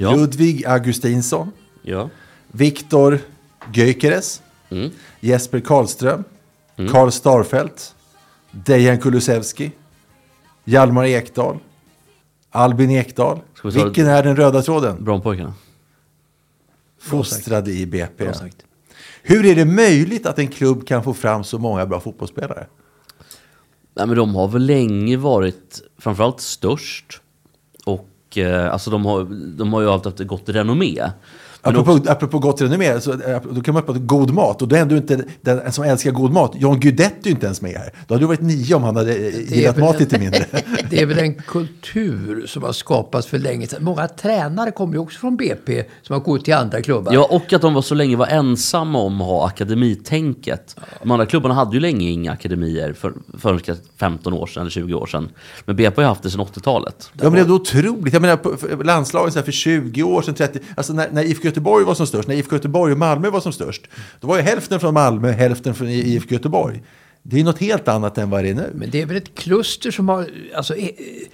Ja.
Ludvig Augustinsson,
ja.
Viktor Gyökeres,
Mm.
Jesper Karlström, Karl Starfelt, Dejan Kulusevski, Hjalmar Ekdal, Albin Ekdal. Vilken är den röda tråden?
Brommapojkarna.
Fostrad i BP. Hur är det möjligt att en klubb kan få fram så många bra fotbollsspelare?
Nej, men de har väl länge varit framförallt störst. Och Eh, alltså de har, de har ju alltid haft ett gott renommé.
Apropå,
också,
apropå gott renommé, så, eh, då kan man prata god mat. Och då är ändå inte den som älskar god mat. John Guidetti är ju inte ens med här. Då hade du varit nio om han hade eh, gillat mat
en-
lite mindre.
Det är väl en kultur som har skapats för länge sedan. Många tränare kommer ju också från BP som har gått till andra klubbar.
ja, och att de var så länge var ensamma om att ha akademitänket. De andra klubbarna hade ju länge inga akademier för, för kanske 15 år sedan eller 20 år sedan. Men BP har ju haft det sedan 80-talet.
Ja, men det är otroligt. Jag menar, landslagen för 20 år sedan, 30, alltså när, när IFK Göteborg var som störst, när IFK Göteborg och Malmö var som störst, då var ju hälften från Malmö, hälften från IFK Göteborg. Det är något helt annat än vad det är nu.
Men det är väl ett kluster som har alltså, eh,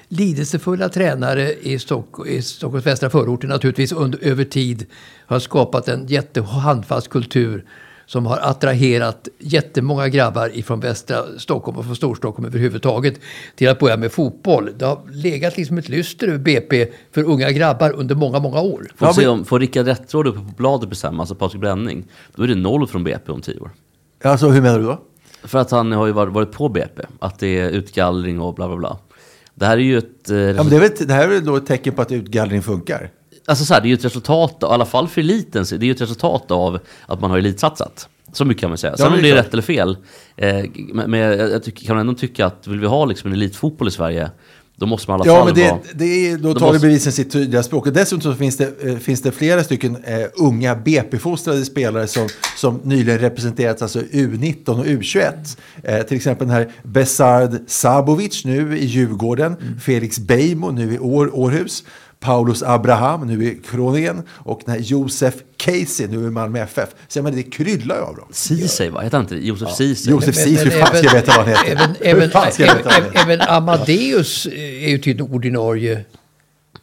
lidelsefulla tränare i, Stock, i Stockholms västra förorter naturligtvis under, över tid har skapat en jättehandfast kultur som har attraherat jättemånga grabbar ifrån västra Stockholm och från Storstockholm överhuvudtaget till att börja med fotboll. Det har legat liksom ett lyster över BP för unga grabbar under många, många år.
Får, se om, får Rickard Rättråd uppe på bladet bestämma, alltså Patrik Bränning, då är det noll från BP om 10 år.
Alltså, hur menar du då?
För att han har ju varit, på BP, att det är utgallring och bla bla bla. Det här är ju ett... Eh,
Ja, men det, är väl, det här är väl då ett tecken på att utgallring funkar?
Alltså så här, det är ju ett resultat, i alla fall för eliten, det är ju ett resultat av att man har elitsatsat. Så mycket kan man säga. Sen om
det är
rätt eller fel, eh, men jag, jag tycker, kan ändå tycka att vill vi ha liksom en elitfotboll i Sverige, Då måste man i alla
Ja,
fall
men det,
vara...
det är, då tar
måste-
bevisen sitt tydliga språk. Och dessutom så finns det, eh, finns det flera stycken eh, unga BP-fostrade spelare som, som nyligen representerats, alltså U19 och U21. Eh, till exempel den här Besard Sabovic nu i Djurgården,
Mm.
Felix Beijmo nu i År, Århus, Paulus Abraham nu i Kroningen och den här Josef Casey nu i Malmö FF. Så jag menar, det kryllar ju av dem.
Ceesay, va? Heter han inte Josef Ceesay?
Josef Ceesay, hur fan ska jag veta vad han heter?
Även, även, även,
heter?
även Amadeus är ju tydligen ordinarie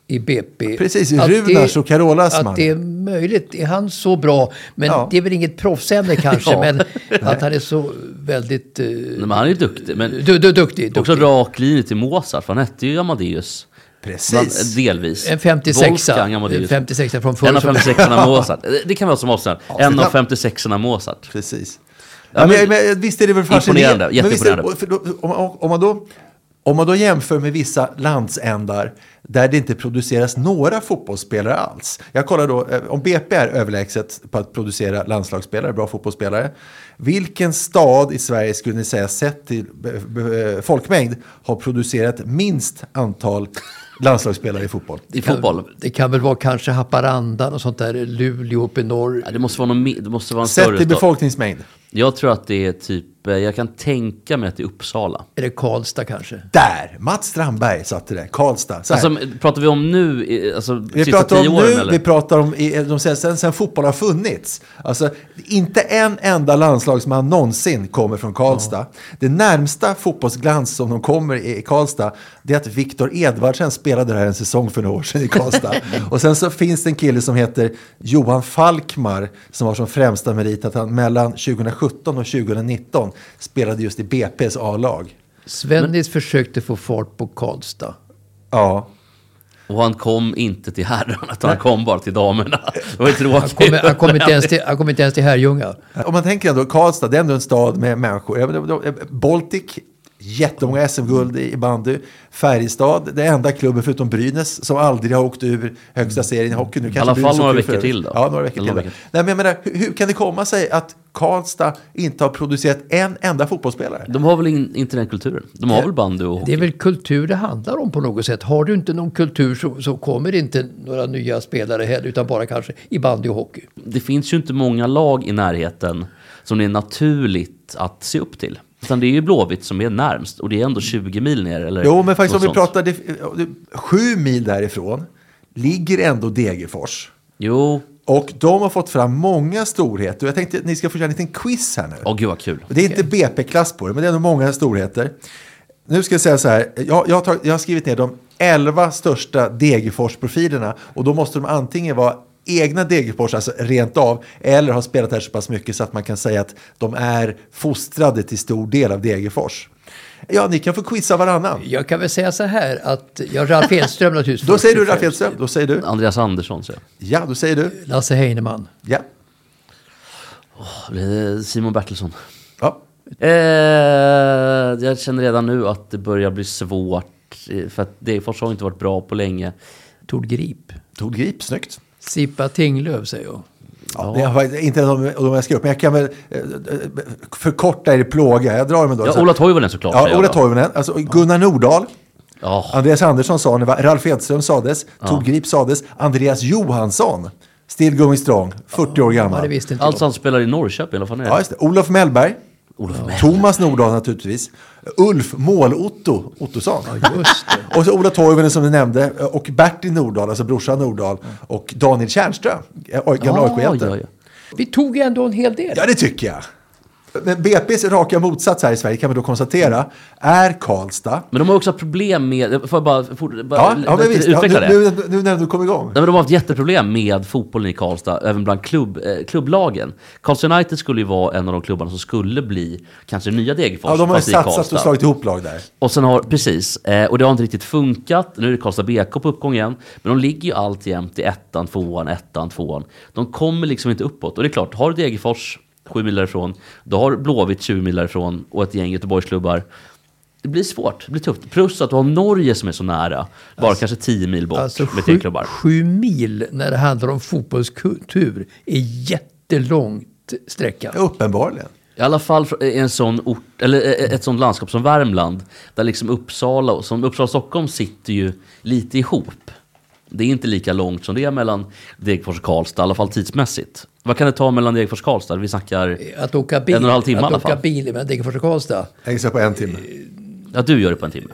i BP.
Precis, Runars och Carolas man.
Att det är möjligt. Är han så bra? Men
Ja.
det är väl inget proffsämne kanske.
Ja.
Men att han är så väldigt uh,
Nej, men han är ju duktig. Men
du, du, duktig.
också
duktig.
rak linje till Mozart, för han hette ju Amadeus.
Precis.
Delvis.
En 56
Wolfgang Amadeus.
En 56 från förr.
En av
som-
56orna Mozart. Det- kan vara som avslöjar. En
det
av
kan-
56orna Mozart.
Precis.
Ja,
Ja,
men-
men, men, visst är det väl fascinerande.
Jätteimponerande.
Om, om, man då, om man då jämför med vissa landsändar där det inte produceras några fotbollsspelare alls. Jag kollar då, eh, om BP är överlägset på att producera landslagsspelare, bra fotbollsspelare. Vilken stad i Sverige skulle ni säga sett till eh, eh, folkmängd har producerat minst antal landslagsspelare i fotboll?
I fotboll.
Det kan väl vara kanske Haparanda och sånt där. Luleå uppe i norr.
Ja, det måste vara, någon, det måste vara en
Sett
större
till
stad.
befolkningsmängd.
Jag tror att det är typ, eh, jag kan tänka mig att det är Uppsala.
Är det Karlstad kanske?
Där! Mats Strandberg satte det. Karlstad. Så här.
Alltså, pratar vi om nu, i- alltså
Vi
sista
pratar
tio
om
åren
nu,
eller?
vi pratar om i, de sen, sen, sen fotboll har funnits. Alltså, inte en enda landslagsman någonsin kommer från Karlstad. Det närmsta fotbollsglans som de kommer i Karlstad, det är att Viktor Edvardsen spelade där en säsong för några år sedan i Karlstad. och sen så finns det en kille som heter Johan Falkmar, som har som främsta merit att han mellan 2017 och 2019 spelade just i BP's A-lag.
Svennis försökte få fart på Karlstad.
Ja.
Och han kom inte till herrarna, utan han kom bara till damerna. Det var ju
Han
tråkigt.
kom, han kom, inte, ens till, han kom inte ens till Herrljunga.
Om man tänker ändå, Karlstad, det är ändå en stad med människor. Baltic, jättemånga SM-guld i i bandy. Färjestad, det enda klubben förutom Brynäs som aldrig har åkt ur högsta serien i hockey. Nu kanske
alla fall några veckor till då.
Ja, några veckor till.
veckor.
Nej, men jag menar, hur, hur kan det komma sig att Karlstad inte har producerat en enda fotbollsspelare?
De har väl in, inte den kulturen? De har väl bandy och hockey?
Det är väl kultur det handlar om på något sätt. Har du inte någon kultur så, så kommer det inte några nya spelare heller. Utan bara kanske i bandy och hockey.
det finns ju inte många lag i närheten som det är naturligt att se upp till. Utan det är ju Blåvitt som är närmst och det är ändå 20 mil ner. Eller
Jo, men faktiskt om vi
sånt.
pratar det, det, sju mil därifrån ligger ändå Degerfors.
Jo,
Och de har fått fram många storheter. Och jag tänkte att ni ska få köra en liten quiz här nu.
åh gud vad kul.
Det är inte BP-klass på det, men det är ändå många storheter. Nu ska jag säga så här, jag, jag, har, tagit, jag har skrivit ner de 11 största Degerfors-profilerna och då måste de antingen vara egna Degerfors, alltså rent av, eller ha spelat här så pass mycket så att man kan säga att de är fostrade till stor del av Degerfors. Ja, ni kan få quizza varannan.
Jag kan väl säga så här att, ja, Ralf Edström naturligtvis.
Då säger du Ralf. Edström, då säger du.
Andreas Andersson säger
Ja, då säger du.
Lasse Heinemann.
Ja.
jag. Det är Simon Bertilsson.
ja.
Eh, jag känner redan nu att det börjar bli svårt. eh, För att Degerfors har inte varit bra på länge.
Tord Grip.
Tog grip, snyggt.
Sippa Tinglöf säger jag.
Ja, det har inte de, de jag skrev upp, men jag kan väl eh, eh, förkorta er plåga. Jag drar dem ändå.
Ja, Ola Toivonen såklart.
Ja, Ola. Toivonen. Alltså Gunnar Nordahl.
Ja,
Andreas Andersson sa det, va? Ralf Edström sades, Tord Grip sades, Andreas Johansson, still going strong, 40 år
Ja,
gammal.
det visste inte
alltså
jag.
han spelar i Norrköping, eller vad fan är det?
Ja, just det. Olof Mellberg,
Olof.
Thomas Nordahl naturligtvis, Ulf Mål-Otto Ottosson.
Det.
Och så Ola Toivonen som du nämnde, och Bertil Nordahl, alltså brorsan Nordahl, och Daniel Tjärnström, eh, gamla
Ja,
AIK-hjälte.
ja, ja.
Vi tog ändå en hel del.
Ja, det tycker jag. Men BP's raka motsats här i Sverige kan vi då konstatera är Karlstad.
Men de har också haft problem med, får jag bara, fort, bara
Ja, ja men visst. Ja,
utveckla
nu,
det?
nu, nu när du kom igång.
Nej, men de har haft jätteproblem med fotbollen i Karlstad, även bland klubb, eh, klubblagen. Karlstad United skulle ju vara en av de klubbarna som skulle bli kanske nya Degerfors,
Ja, de har ju satsat och slagit ihop lag där.
Och sen har, precis, eh, och det har inte riktigt funkat. Nu är det Karlstad BK på uppgång igen. Men de ligger ju alltjämt i ettan, tvåan, ettan, tvåan. De kommer liksom inte uppåt. Och det är klart, har du Degerfors sju mil därifrån, då har Blåvitt 20 mil därifrån och ett gäng Göteborgsklubbar. Det blir svårt, det blir tufft. Plus att du har Norge som är så nära, bara kanske 10 mil bort
Alltså
med tre
sju,
klubbar.
sju mil när det handlar om fotbollskultur är jättelångt sträcka.
Uppenbarligen.
I alla fall i en sån ort, eller eh, ett sånt landskap som Värmland, där liksom Uppsala och Uppsala och Stockholm sitter ju lite ihop. Det är inte lika långt som det är mellan Degerfors och Karlstad, i alla fall tidsmässigt. Vad kan det ta mellan Degerfors och Karlstad? Vi snackar...
Att åka bil,
En och en halv timme i
att
alla
åka
fall.
bil mellan Degerfors och Karlstad.
Jag gissar på en timme.
Ja, du gör det på en timme.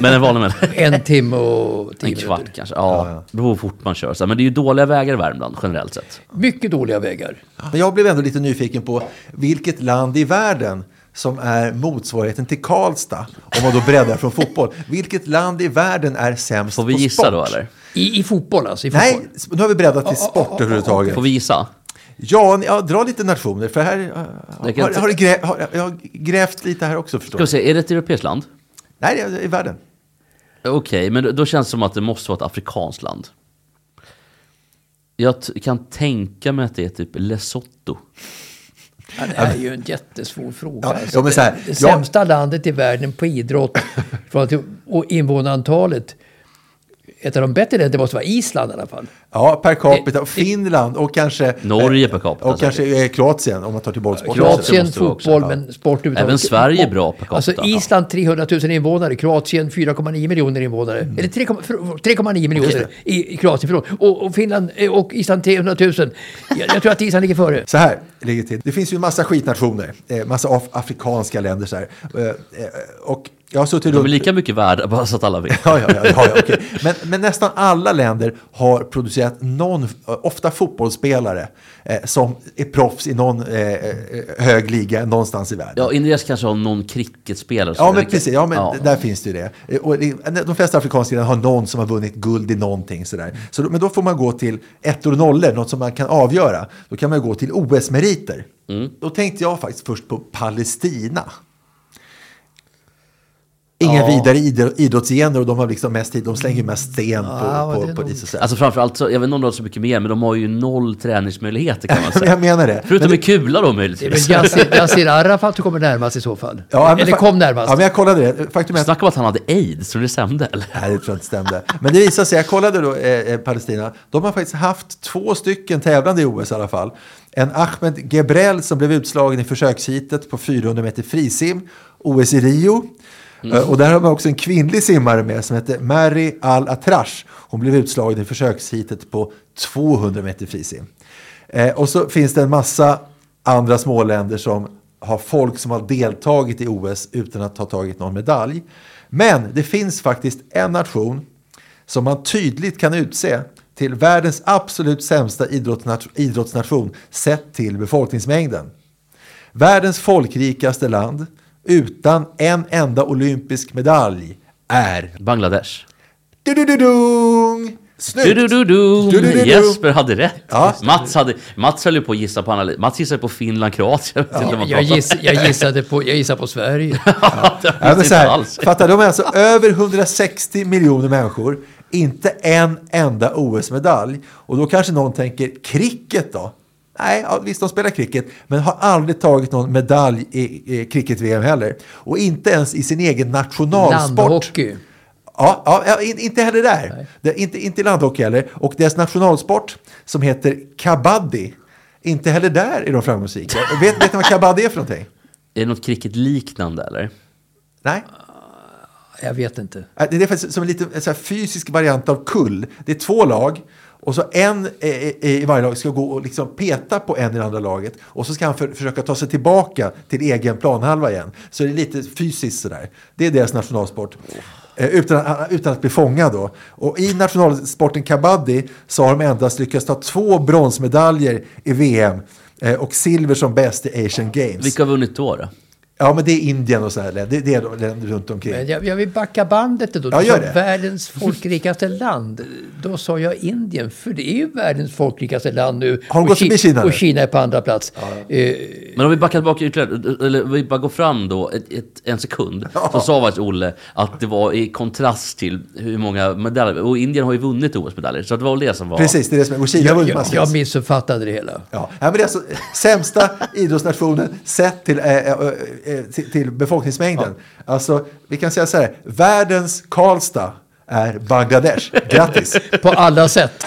Men en vanlig människa.
En timme och tio
En kvart
minuter.
kanske. Ja, det beror på hur fort man kör. Så, Men det är ju dåliga vägar i Värmland generellt sett.
Mycket dåliga vägar.
Men jag blev ändå lite nyfiken på vilket land i världen som är motsvarigheten till Karlstad, om man då breddar från fotboll. Vilket land i världen är sämst
Får vi
på
gissa
sport?
då eller?
I, I fotboll alltså? I fotboll.
Nej, nu har vi breddat till sport överhuvudtaget.
Får vi gissa?
Ja, ja, dra lite nationer, för här uh, har, har, det grä, har jag har grävt lite här också förstår
Ska vi se, är det ett europeiskt land?
Nej, det är i världen.
Okej, men då- känns det som att det måste vara ett afrikanskt land. Jag kan tänka mig att det är typ Lesotho.
Ja, det är ju en jättesvår fråga.
Ja,
alltså.
ja, här,
det, det sämsta landet i världen på idrott och invånarantalet. Ett av de bättre länderna måste vara Island i alla fall.
Ja, per capita. Finland och kanske...
Norge per capita,
Och kanske eh, Kroatien, om man tar till bollsport.
Kroatien,
också.
fotboll,
Ja.
men sport överhuvudtaget.
Även Sverige är bra per capita.
Alltså Island 300 000 invånare, Kroatien 4,9 miljoner invånare.
Mm.
Eller 3,- för- 3,9 miljoner i, i Kroatien, förlåt. Och, och Finland eh, och Island 300 000. Jag, jag tror att Island ligger före.
Så här ligger det till. Det finns ju en massa skitnationer, eh, massa af- afrikanska länder så här. Eh, eh, och jag har suttit
De är lika mycket värda, bara så att alla vet.
Ja, ja, ja, ja, ja okej. men, men nästan alla länder har producerat någon, ofta fotbollsspelare, eh, som är proffs i någon eh, eh, hög liga någonstans i världen.
Ja, Indias kanske har någon cricketspelare.
Ja, men precis. Ja, men
Ja.
där finns det ju det. Eh, Och de flesta afrikanska länder har någon som har vunnit guld i någonting. Sådär. Så, men då får man gå till ettor och nollor, något som man kan avgöra. Då kan man gå till OS-meriter.
Mm.
Då tänkte jag faktiskt först på Palestina. Inga
Ja.
vidare idro- idrottsgener och de har liksom mest tid, de slänger ju mest sten på,
Ja,
på, på, på.
Alltså framförallt, så, jag vet inte om de har så mycket mer, men de har ju noll träningsmöjligheter kan man säga.
jag menar det.
Förutom
Men
med kula då möjligtvis.
Yassir, Arafat kommer närmast i så fall.
Ja, men
Eller kom närmast.
Ja, men jag kollade det. Faktum är att
Snacka om att han hade aids, tror du det stämde eller?
Nej, det tror jag inte stämde. Men det visade sig, jag kollade då eh, eh, Palestina, de har faktiskt haft två stycken tävlande i OS i alla fall. En Ahmed Gebrel som blev utslagen i försöksheatet på 400 meter frisim, OS i Rio. Mm. Eh, och där har man också en kvinnlig simmare med som heter Mary Al-Atrash. Hon blev utslagen i försöksheatet på 200 meter frisim. Eh, och så finns det en massa andra småländer som har folk som har deltagit i OS utan att ha tagit någon medalj. Men det finns faktiskt en nation som man tydligt kan utse till världens absolut sämsta idrottsnation sett till befolkningsmängden. Världens folkrikaste land utan en enda olympisk medalj är...
Bangladesh.
Du-du-du-dung! Snyggt!
Du, du, du, du.
Du-du-du-du.
Jesper hade rätt.
Ja.
Mats, hade, Mats höll ju på att gissa på analys. Mats gissade på Finland, Kroatien. Vad
Jag, giss, jag, gissade på, jag gissade på Sverige.
Ja,
om.
men så här, fattar de är alltså över 160 miljoner människor, inte en enda OS-medalj. Och då kanske någon tänker, cricket då? Nej, ja, visst de spelar cricket, men har aldrig tagit någon medalj i, i cricket-VM heller. Och inte ens i sin egen nationalsport.
Landhockey.
Ja, ja, ja in, inte heller där. Det, inte, inte i landhockey heller. Och deras nationalsport som heter kabaddi, inte heller där är de framgångsrika. vet, vet ni vad kabaddi är för någonting?
Är det något cricket-liknande eller?
Nej?
Jag vet inte.
Det är faktiskt som en liten en så här fysisk variant av kull. Det är två lag och så en eh, eh, i varje lag ska gå och liksom peta på en i det andra laget och så ska han för, försöka ta sig tillbaka till egen planhalva igen. Så det är lite fysiskt sådär. Det är deras nationalsport. Eh, utan, att- utan att bli fångad då. Och i nationalsporten kabaddi så har de endast lyckats ta två bronsmedaljer i VM och silver som bäst i Asian Games.
Vilka har vunnit då? då?
Ja, men det är Indien och så här. Det, är de länder runt omkring.
Men jag, jag vill backa bandet då.
Ja, gör det.
världens folkrikaste land. Då sa jag Indien, för det är ju världens folkrikaste land nu.
Har de
Och
gått förbi
Ki-
Kina?
Och Kina är på andra plats. Eh,
Men om vi backar tillbaka ytterligare, eller vi bara går fram då ett, ett, en sekund. Så sa faktiskt Olle att det var i kontrast till hur många medaljer, och Indien har ju vunnit OS-medaljer. Så det var väl det som var...
Precis, det är det som är. Och Kina har vunnit
jag,
massvis.
jag missuppfattade det hela.
Ja, ja, men det är alltså sämsta idrottsnationen sett till, eh, eh, till, till befolkningsmängden. Alltså, vi kan säga så här, världens Karlstad är Bangladesh. Grattis!
På alla sätt.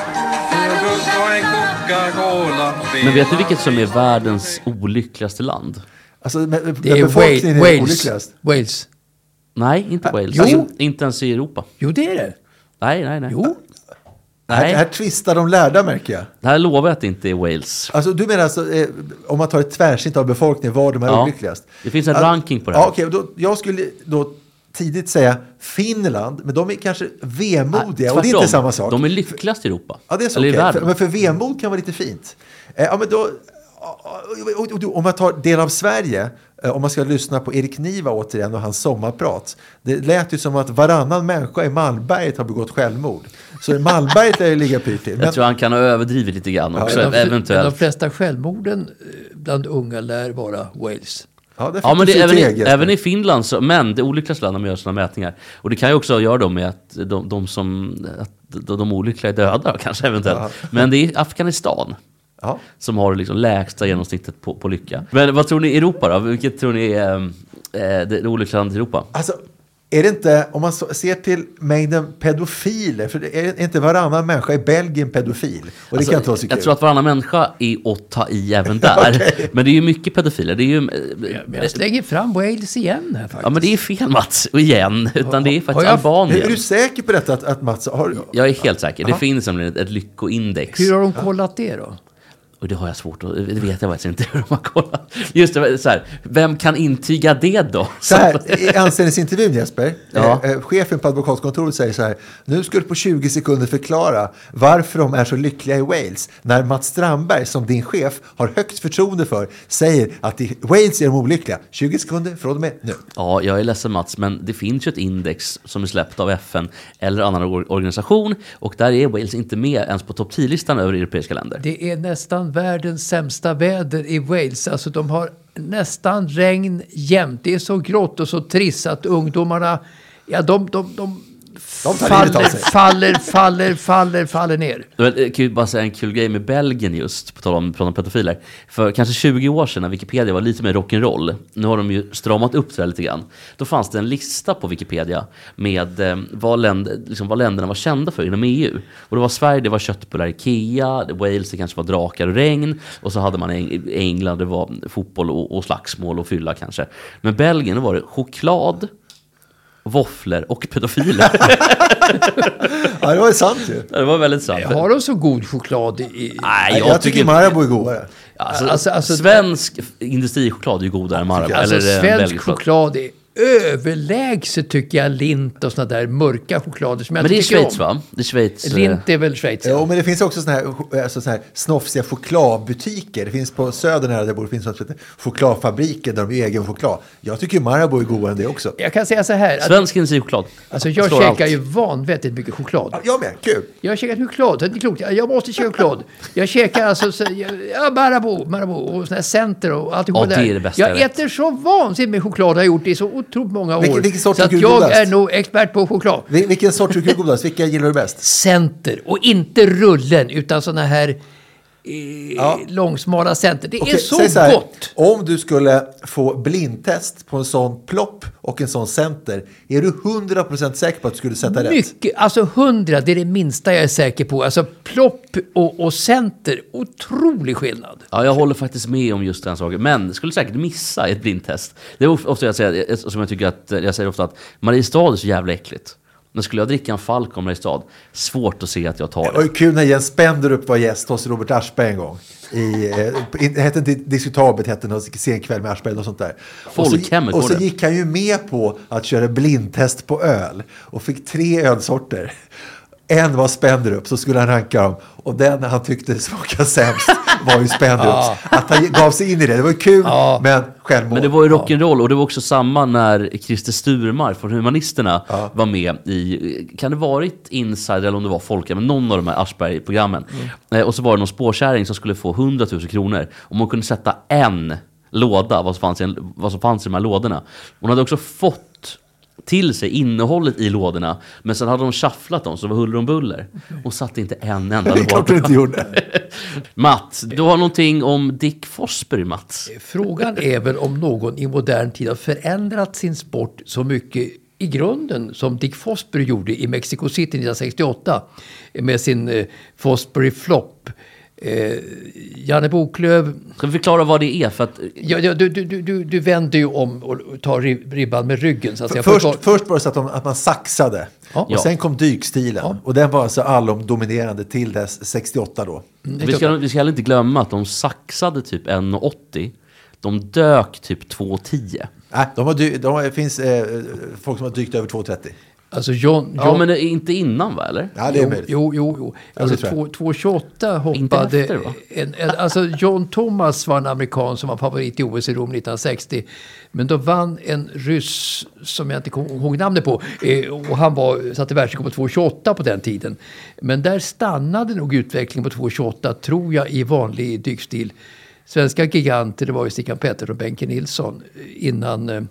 Men vet du vilket som är världens olyckligaste land?
Alltså, med, med
Det är
befolkningen
Wa-
är
Wales.
olyckligast.
Wales.
Nej, inte Wales.
jo.
Alltså, inte ens i Europa.
Jo, det är det.
Nej, nej, nej.
Jo.
Här,
Nej,
här tvistar de lärda märker jag.
det här lovar jag att det inte är Wales.
Alltså, du menar alltså, eh, om man tar ett tvärsnitt av befolkningen, var de är
Ja.
olyckligast?
Det finns en
Att-
ranking på det här.
Ja, okej, då, jag skulle då tidigt säga Finland, men de är kanske vemodiga och det är inte samma sak.
De är lyckligast i Europa.
Ja, det är så
Eller i
okej.
världen.
För, men för vemod kan vara lite fint. Eh, ja, men då, om man tar del av Sverige, eh, om man ska lyssna på Erik Niva återigen och hans sommarprat. Det lät ju som att varannan människa i Malmberget har begått självmord. Så i Malmberget lär det ligga pyrt till. Men,
Jag tror han kan ha överdrivit lite grann också,
Men de, men de
eventuellt.
flesta självmorden eh, bland unga lär vara Wales.
ja,
Ja, men det, även, i, även i Finland, så, men det olyckligaste landet man gör sådana mätningar. Och det kan ju också göra då med att de, de som, att de, olyckliga är döda kanske eventuellt. Men det är Afghanistan
Ja.
som har liksom lägsta genomsnittet på, på lycka. Men vad tror ni i Europa då? Vilket tror ni är eh, det, olyckliga landet i Europa?
Alltså, är det inte, om man ser till mängden pedofiler, för det är inte varannan människa i Belgien pedofil? Och det kan inte vara så kul.
jag tror att varannan människa är att ta i även där. Men det är ju mycket pedofiler. Det är ju,
Men jag slänger fram Wales igen här faktiskt.
ja men det är fel Mats, och igen. Utan det är faktiskt
jag-
Albanien.
är du säker på detta att, att Mats har...
Jag är helt säker. Det finns nämligen ett, ett lyckoindex.
Hur har de kollat det då?
Och det har jag svårt att... Det vet jag faktiskt inte hur de har kollat. Just det, så här. Vem kan intyga det då?
Så här, i anställningsintervjun Jesper,
Ja.
eh, eh, chefen på advokatkontoret säger så här, nu ska du på 20 sekunder förklara varför de är så lyckliga i Wales, när Mats Strandberg, som din chef har högt förtroende för, säger att i Wales är de olyckliga. 20 sekunder från och med nu.
Ja, jag är ledsen Mats, men det finns ju ett index som är släppt av FN eller annan or- organisation och där är Wales inte med ens på topp 10-listan över europeiska länder.
Det är nästan världens sämsta väder i Wales. Alltså de har nästan regn jämt. Det är så grått och så trist att ungdomarna, ja de, de, de,
de tar
faller,
sig.
faller, faller, faller, faller ner.
Men Jag kan ju bara säga en kul grej med Belgien just, på tal om, på tal om pedofiler. För kanske 20 år sedan när Wikipedia var lite mer rock'n'roll, nu har de ju stramat upp det här lite grann. Då fanns det en lista på Wikipedia med eh, vad, länder, liksom, vad länderna var kända för inom EU. Och det var Sverige, det var köttbullar, Ikea, Wales, det kanske var drakar och regn. Och så hade man Eng- England, det var fotboll och, och slagsmål och fylla kanske. Men Belgien, då var det choklad, våfflor och pedofiler.
Ja, det var ju sant ju.
det var väldigt sant.
Har de så god choklad i...
Nej,
Jag, tycker Marabou är godare.
Alltså,
Alltså- alltså-
svensk industrichoklad är ju godare än Marabou.
Alltså
eller
svensk choklad är överlägset tycker jag lint och sådana där mörka choklader som jag
Men det är Schweiz
om.
va? Det är Schweiz. eh,
Lint är väl Schweiz?
Jo, men det finns också såna här, alltså såna här snofsiga chokladbutiker. Det finns på Södern här där jag bor, det finns något som heter chokladfabriken där de gör egen choklad. Jag tycker Marabou är godare än det också.
Jag kan säga så här. Att,
Svensk industrichoklad.
alltså jag
Slår
käkar
allt.
ju vanvettigt mycket choklad.
Ja, Jag med, kul.
Jag har käkat choklad, det är inte klokt. Jag måste käka choklad. Jag käkar alltså så, ja, Marabou, Marabou och sån här Center och alltihop
Ja, det
där.
är det bästa
jag
jag vet.
äter så vansinnigt med choklad, har jag gjort det i så otroligt många år.
Vilken- vilken sort
så att jag
godast?
är nog expert på choklad.
Vil- Vilken sort tycker du är godast? Vilka gillar du bäst?
Center och inte rullen utan såna här eh,
Ja.
långsmala center. Det är
Okej,
så,
här,
gott.
Om du skulle få blindtest på en sån plopp och en sån center, är du 100% säker på att du skulle sätta rätt?
Mycket, alltså hundra, det är det minsta jag är säker på. Alltså plopp och, och center, otrolig skillnad.
Ja, jag håller faktiskt med om just den saken. Men skulle säkert missa ett blindtest. Det är of- ofta jag säger, som jag tycker att, jag säger ofta att Mariestad är så jävla äckligt. Men skulle jag dricka en Falcon Mariestad, svårt att se att jag tar
Det var
det.
ju kul när Jens Spenderup var gäst hos Robert Aschberg en gång. I, eh, det hette inte Diskutabelt, hette någon sen kväll med Aschberg och sånt där.
Folkhemmet
och så, och så gick han ju med på att köra blindtest på öl. Och fick tre ölsorter. En var Spenderup, så skulle han ranka dem. Och den han tyckte smakade sämst var ju Spenderups. Att han gav sig in i det, det var ju kul, men självmål.
Men det var ju rock'n'roll och det var också samma när Christer Sturmar från Humanisterna var med i, kan det varit Insider eller om det var Folka, men någon av de här Aschberg-programmen. Eh, och så var det någon spårkärring som skulle få 100 000 kronor om hon kunde sätta en låda, vad som fanns i, vad som fanns i de här lådorna. Hon hade också fått till sig innehållet i lådorna, men sen hade de shufflat dem så det var huller om buller. Hon satte inte en enda
Det är klart du
låda.
inte gjorde.
Mats, du har någonting om Dick Forsberg, Mats.
Frågan är väl om någon i modern tid har förändrat sin sport så mycket i grunden som Dick Fosbury gjorde i Mexico City 1968 med sin eh, Fosbury Flop. Eh, Janne Boklöv,
Ska vi förklara vad det är? För att,
ja, ja, du, du, du- du, vänder ju om och tar rib- ribban med ryggen. Så att säga.
Först,
Förklar-
först var det så att, de, att man saxade.
Ja.
Och sen kom dykstilen.
Ja.
Och den var alltså allomdominerande till dess 68 då.
vi, ska, vi ska heller inte glömma att de saxade typ 1,80. De dök typ 2,10.
Nej, de har de har, det finns eh, folk som har dykt över 2,30.
Alltså John, John,
Ja, men det är inte innan va, eller?
Ja, det är
jo,
möjligt.
jo, jo, jo. Alltså
tror jag.
två- 2,28
Inte
hoppade...
efter, va?
en, en, alltså John Thomas var en amerikan som var favorit i OS i Rom 1960. Men då vann en ryss som jag inte kommer ihåg namnet på. Eh, och han var, satte världsrekord på 2,28 på den tiden. Men där stannade nog utvecklingen på 2,28 tror jag i vanlig dykstil. Svenska giganter, det var ju Stickan Pettersson och Benke Nilsson eh, innan eh,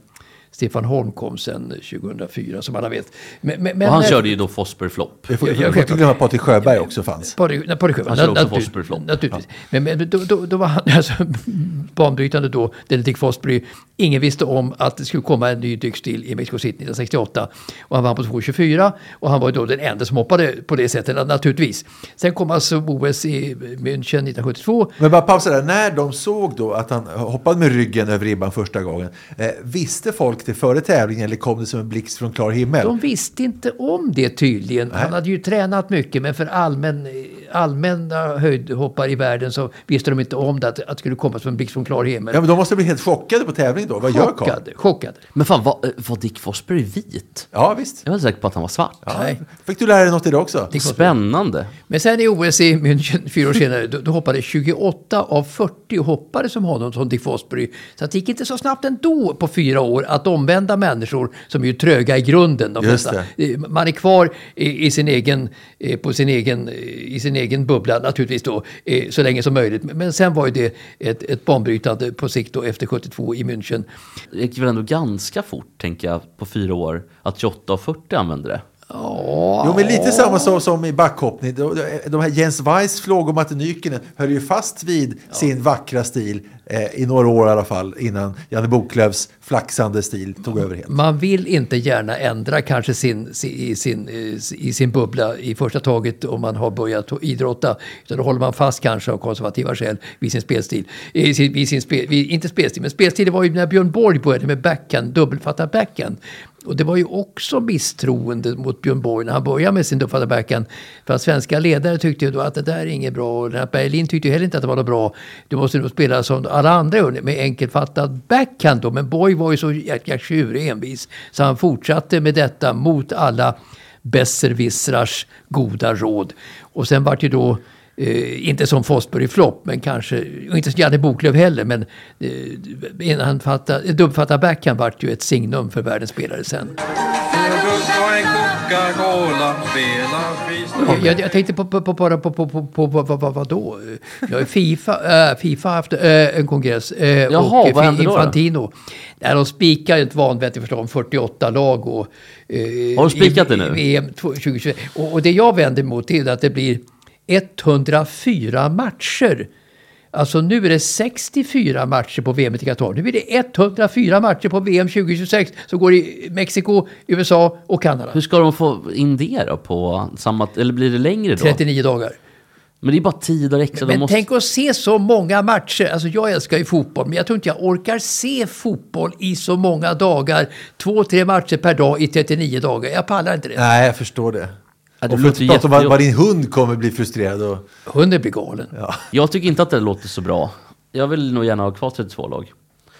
Stefan Holm kom sen 2004 som alla vet. Men, men, men
Och han
när-
körde ju då Fosbury Flop.
Vi får,
Ja,
inte glömma att Patrik Sjöberg också fanns.
Patrik Sjöberg.
Han körde också
Naturligtvis.
Fosbury Flop.
Naturligtvis. Men, men då, då, då var han alltså, banbrytande då, Benedict Fosbury. Ingen visste om att det skulle komma en ny dykstil i Mexico City 1968. Och han vann på 2,24 och han var då den enda som hoppade på det sättet naturligtvis. Sen kom alltså OS i München 1972.
Men bara pausa där. När de såg då att han hoppade med ryggen över ribban första gången. Eh, visste folk det före tävlingen eller kom det som en blixt från klar himmel?
De visste inte om det tydligen. Han hade ju tränat mycket men för allmän, allmänna höjdhoppare i världen så visste de inte om det, att, att det skulle komma som en blixt från klar himmel.
Ja, men de måste bli helt chockade på tävling då. Vad gör Karl?
chockade, chockade.
Men fan, var, var Dick Fosbury vit?
Ja, visst.
Jag var säker på att han var svart.
Ja.
Nej.
Fick du lära dig något idag också?
Spännande.
Men sen i OS i München fyra år senare, då, då hoppade 28 av 40 hoppare som honom, som Dick Fosbury. Så att det gick inte så snabbt ändå på fyra år att omvända människor som är ju tröga i grunden. De. Eh, Man är kvar i, i, sin egen, eh, på sin egen, eh, i sin egen bubbla naturligtvis då, eh, så länge som möjligt. Men- sen var ju det ett, ett banbrytande på sikt då efter 72 i München.
Det gick väl ändå ganska fort, tänker jag, på fyra år, att 28 av 40 använde det.
Jo, men lite samma så som i backhoppning. De, de här Jens Weiss, Flågomatte Nykinen höll ju fast vid sin vackra stil eh, i några år i alla fall innan Janne Boklövs flaxande stil tog över helt.
Man vill inte gärna ändra kanske sin, sin, i, sin, i sin bubbla i första taget om man har börjat idrotta. Utan då håller man fast kanske av konservativa skäl vid sin spelstil. I sin, vid sin spe, vid, inte spelstil, men spelstil det var ju när Björn Borg började med backhand, dubbelfattad backhand. Och det var ju också misstroende mot Björn Borg när han började med sin dubbelfatta backhand. För att svenska ledare tyckte ju då att det där är inget bra. Och Lennart Berlin tyckte ju heller inte att det var något bra. Du måste nog spela som alla andra gör med enkelfattad backhand då. Men Borg var ju så jäkla tjurig envis. Så han fortsatte med detta mot alla besserwissrars goda råd. Och sen vart ju då Eh, inte som Fosbury Flopp, men kanske, och inte som Janne Boklöv heller, men eh, innan han fattade, dubbfatta backhand vart ju ett signum för världens spelare sen. Jag, jag tänkte på, på, på, på, på, på, på, på, på, på vad då? Ja, Fifa, äh, Fifa har haft äh, en kongress. Äh,
Jaha,
och
vad hände då då?
Infantino. Där de spikar ett vanvettigt förslag om 48 lag. Och, eh,
Har de spikat det nu?
i VM 2021. Och, och det jag vänder mot är att det blir 104 matcher. Alltså nu är det 64 matcher på VM i Qatar. Nu är det 104 matcher på VM 2026 som går i Mexiko, USA och Kanada.
Hur ska de få in det då på samma... Eller blir det längre då?
39 dagar.
Men det är bara 10 dagar extra. de
Men
måste...
tänk att se så många matcher. Alltså jag älskar ju fotboll, men jag tror inte jag orkar se fotboll i så många dagar. Två, tre matcher per dag i 39 dagar. Jag pallar inte det.
Nej, jag förstår det.
Ja, det
och för att prata om vad, vad din hund kommer bli frustrerad. Och,
Hunden blir galen.
Jag tycker inte att det låter så bra. Jag vill nog gärna ha kvar 32 lag.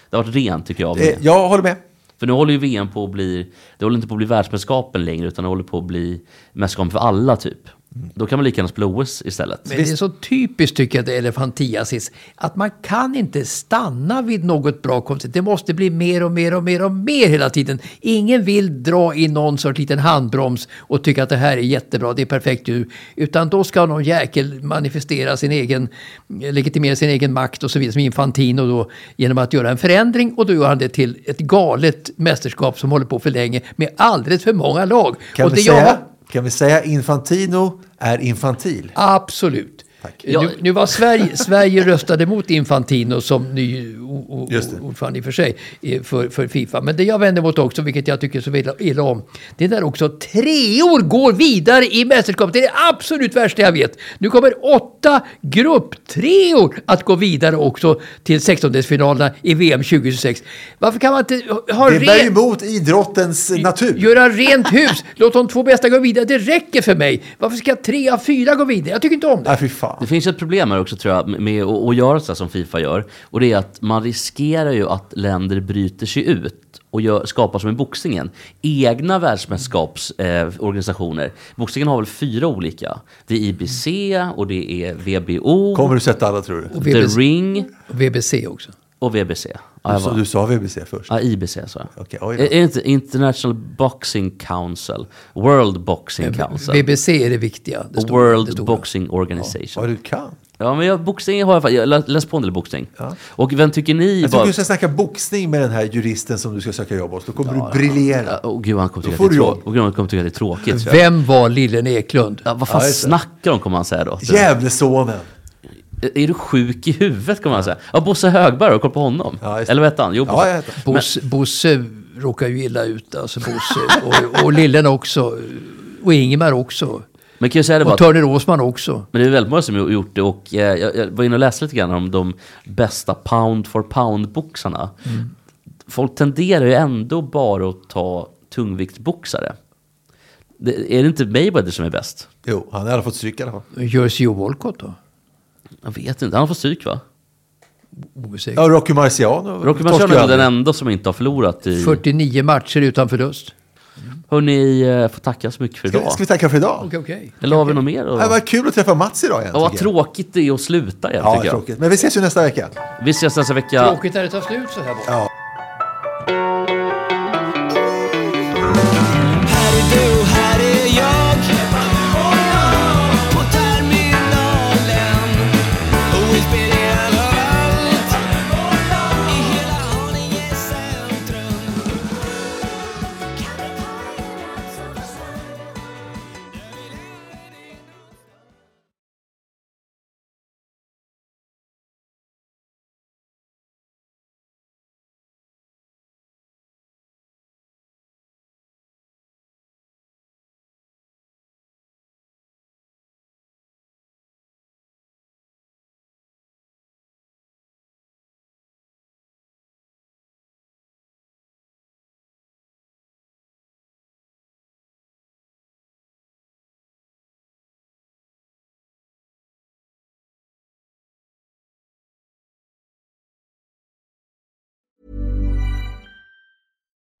Det har varit rent tycker jag.
eh,
det.
jag håller med.
För nu håller ju VM på att bli... Det håller inte på att bli världsmästerskapen längre utan det håller på att bli mästerskapen för alla typ. Då kan man lika gärna spela OS istället.
Men det är så typiskt tycker jag, det elefantiasis, att man kan inte stanna vid något bra koncept. Det måste bli mer och mer och mer och mer hela tiden. Ingen vill dra i någon sorts liten handbroms och tycka att det här är jättebra, det är perfekt nu. Utan då ska någon jäkel manifestera sin egen, legitimera sin egen makt och så vidare, som Infantino då, genom att göra en förändring och då gör han det till ett galet mästerskap som håller på för länge med alldeles för många lag.
Kan,
och
vi
det jag
säga,
har-
kan vi säga Infantino är infantil?
Absolut.
Tack.
Ja.
Nu, nu var Sverige, Sverige röstade mot Infantino som ny ordförande i och för sig eh, för, för Fifa. Men det jag vänder mot också, vilket jag tycker så illa, illa om, det är när också treor går vidare i mästerskapet. Det är det absolut värsta jag vet. Nu kommer åtta grupptreor att gå vidare också till 16-delsfinalerna i VM 2026. Varför kan man inte ha
Det bär ju
rent...
emot idrottens natur.
Göra rent hus. Låt de två bästa gå vidare. Det räcker för mig. Varför ska tre av fyra gå vidare? Jag tycker inte om det.
Nej, fy fan.
Det finns ett problem här också tror jag med- att, göra så här som Fifa gör. Och det är att man riskerar ju att länder bryter sig ut och gör, skapar som i boxningen. Egna världsmästerskapsorganisationer. Eh, boxningen har väl fyra olika. Det är IBC och det är VBO,
Kommer du sätta alla tror du?
Och
The
VBC,
Ring
och VBC också.
Och VBC. Ja,
Du sa, du sa VBC först.
ja IBC sa jag.
Okej, oj.
Är det inte International Boxing Council? World Boxing Council?
VBC är det viktiga. Det stora, det
World
stora.
Boxing Organization.
Vad du kan.
Ja, men jag, boxning har jag, fa- jag läst på en del boxning. Och vem tycker ni
Jag tycker
var...
du ska snacka boxning med den här juristen som du ska söka jobb hos. Då kommer du briljera.
Åh gud, han kommer tycka att det trå- och gud, han kommer tycka att det är tråkigt.
Vem var Lillen Eklund?
Ja, vad fan
Ja, det.
snackar de, kommer han säga då.
Gävlesonen.
Är du sjuk i huvudet, kommer han säga. Ja, Bosse Högberg, har du koll på honom?
Ja.
Eller vad hette han? Jo,
Ja,
Bosse.
Bosse, Bosse råkar ju illa ut, alltså Bosse. Och, och Lillen också. Och Ingemar också.
Men kan jag säga det bara,
Och Törner Åsman också.
men det är väldigt många som har gjort det och eh, jag, jag var inne och läste lite grann om de bästa pound for pound-boxarna.
Mm.
Folk tenderar ju ändå bara att ta tungviktboxare. Det, är det inte Mayweather som är bäst?
Jo, han har fått stryk i alla fall.
Jersey och Walcott då?
Jag vet inte, han har fått stryk va?
Ja, Rocky Marciano.
Rocky Marciano är den enda som inte har förlorat i...
49 matcher utan förlust.
Hörni, eh, får tacka så mycket för
Ska,
idag.
ska vi tacka för idag?
Okej, okej.
Eller har vi något mer?
Det var kul att träffa Mats idag igen.
Ja, vad
jag.
tråkigt det är att sluta igen,
Ja,
tycker jag.
tråkigt. Men vi ses ju nästa vecka.
Vi ses nästa vecka.
Tråkigt när det tar slut så här bara.
Ja.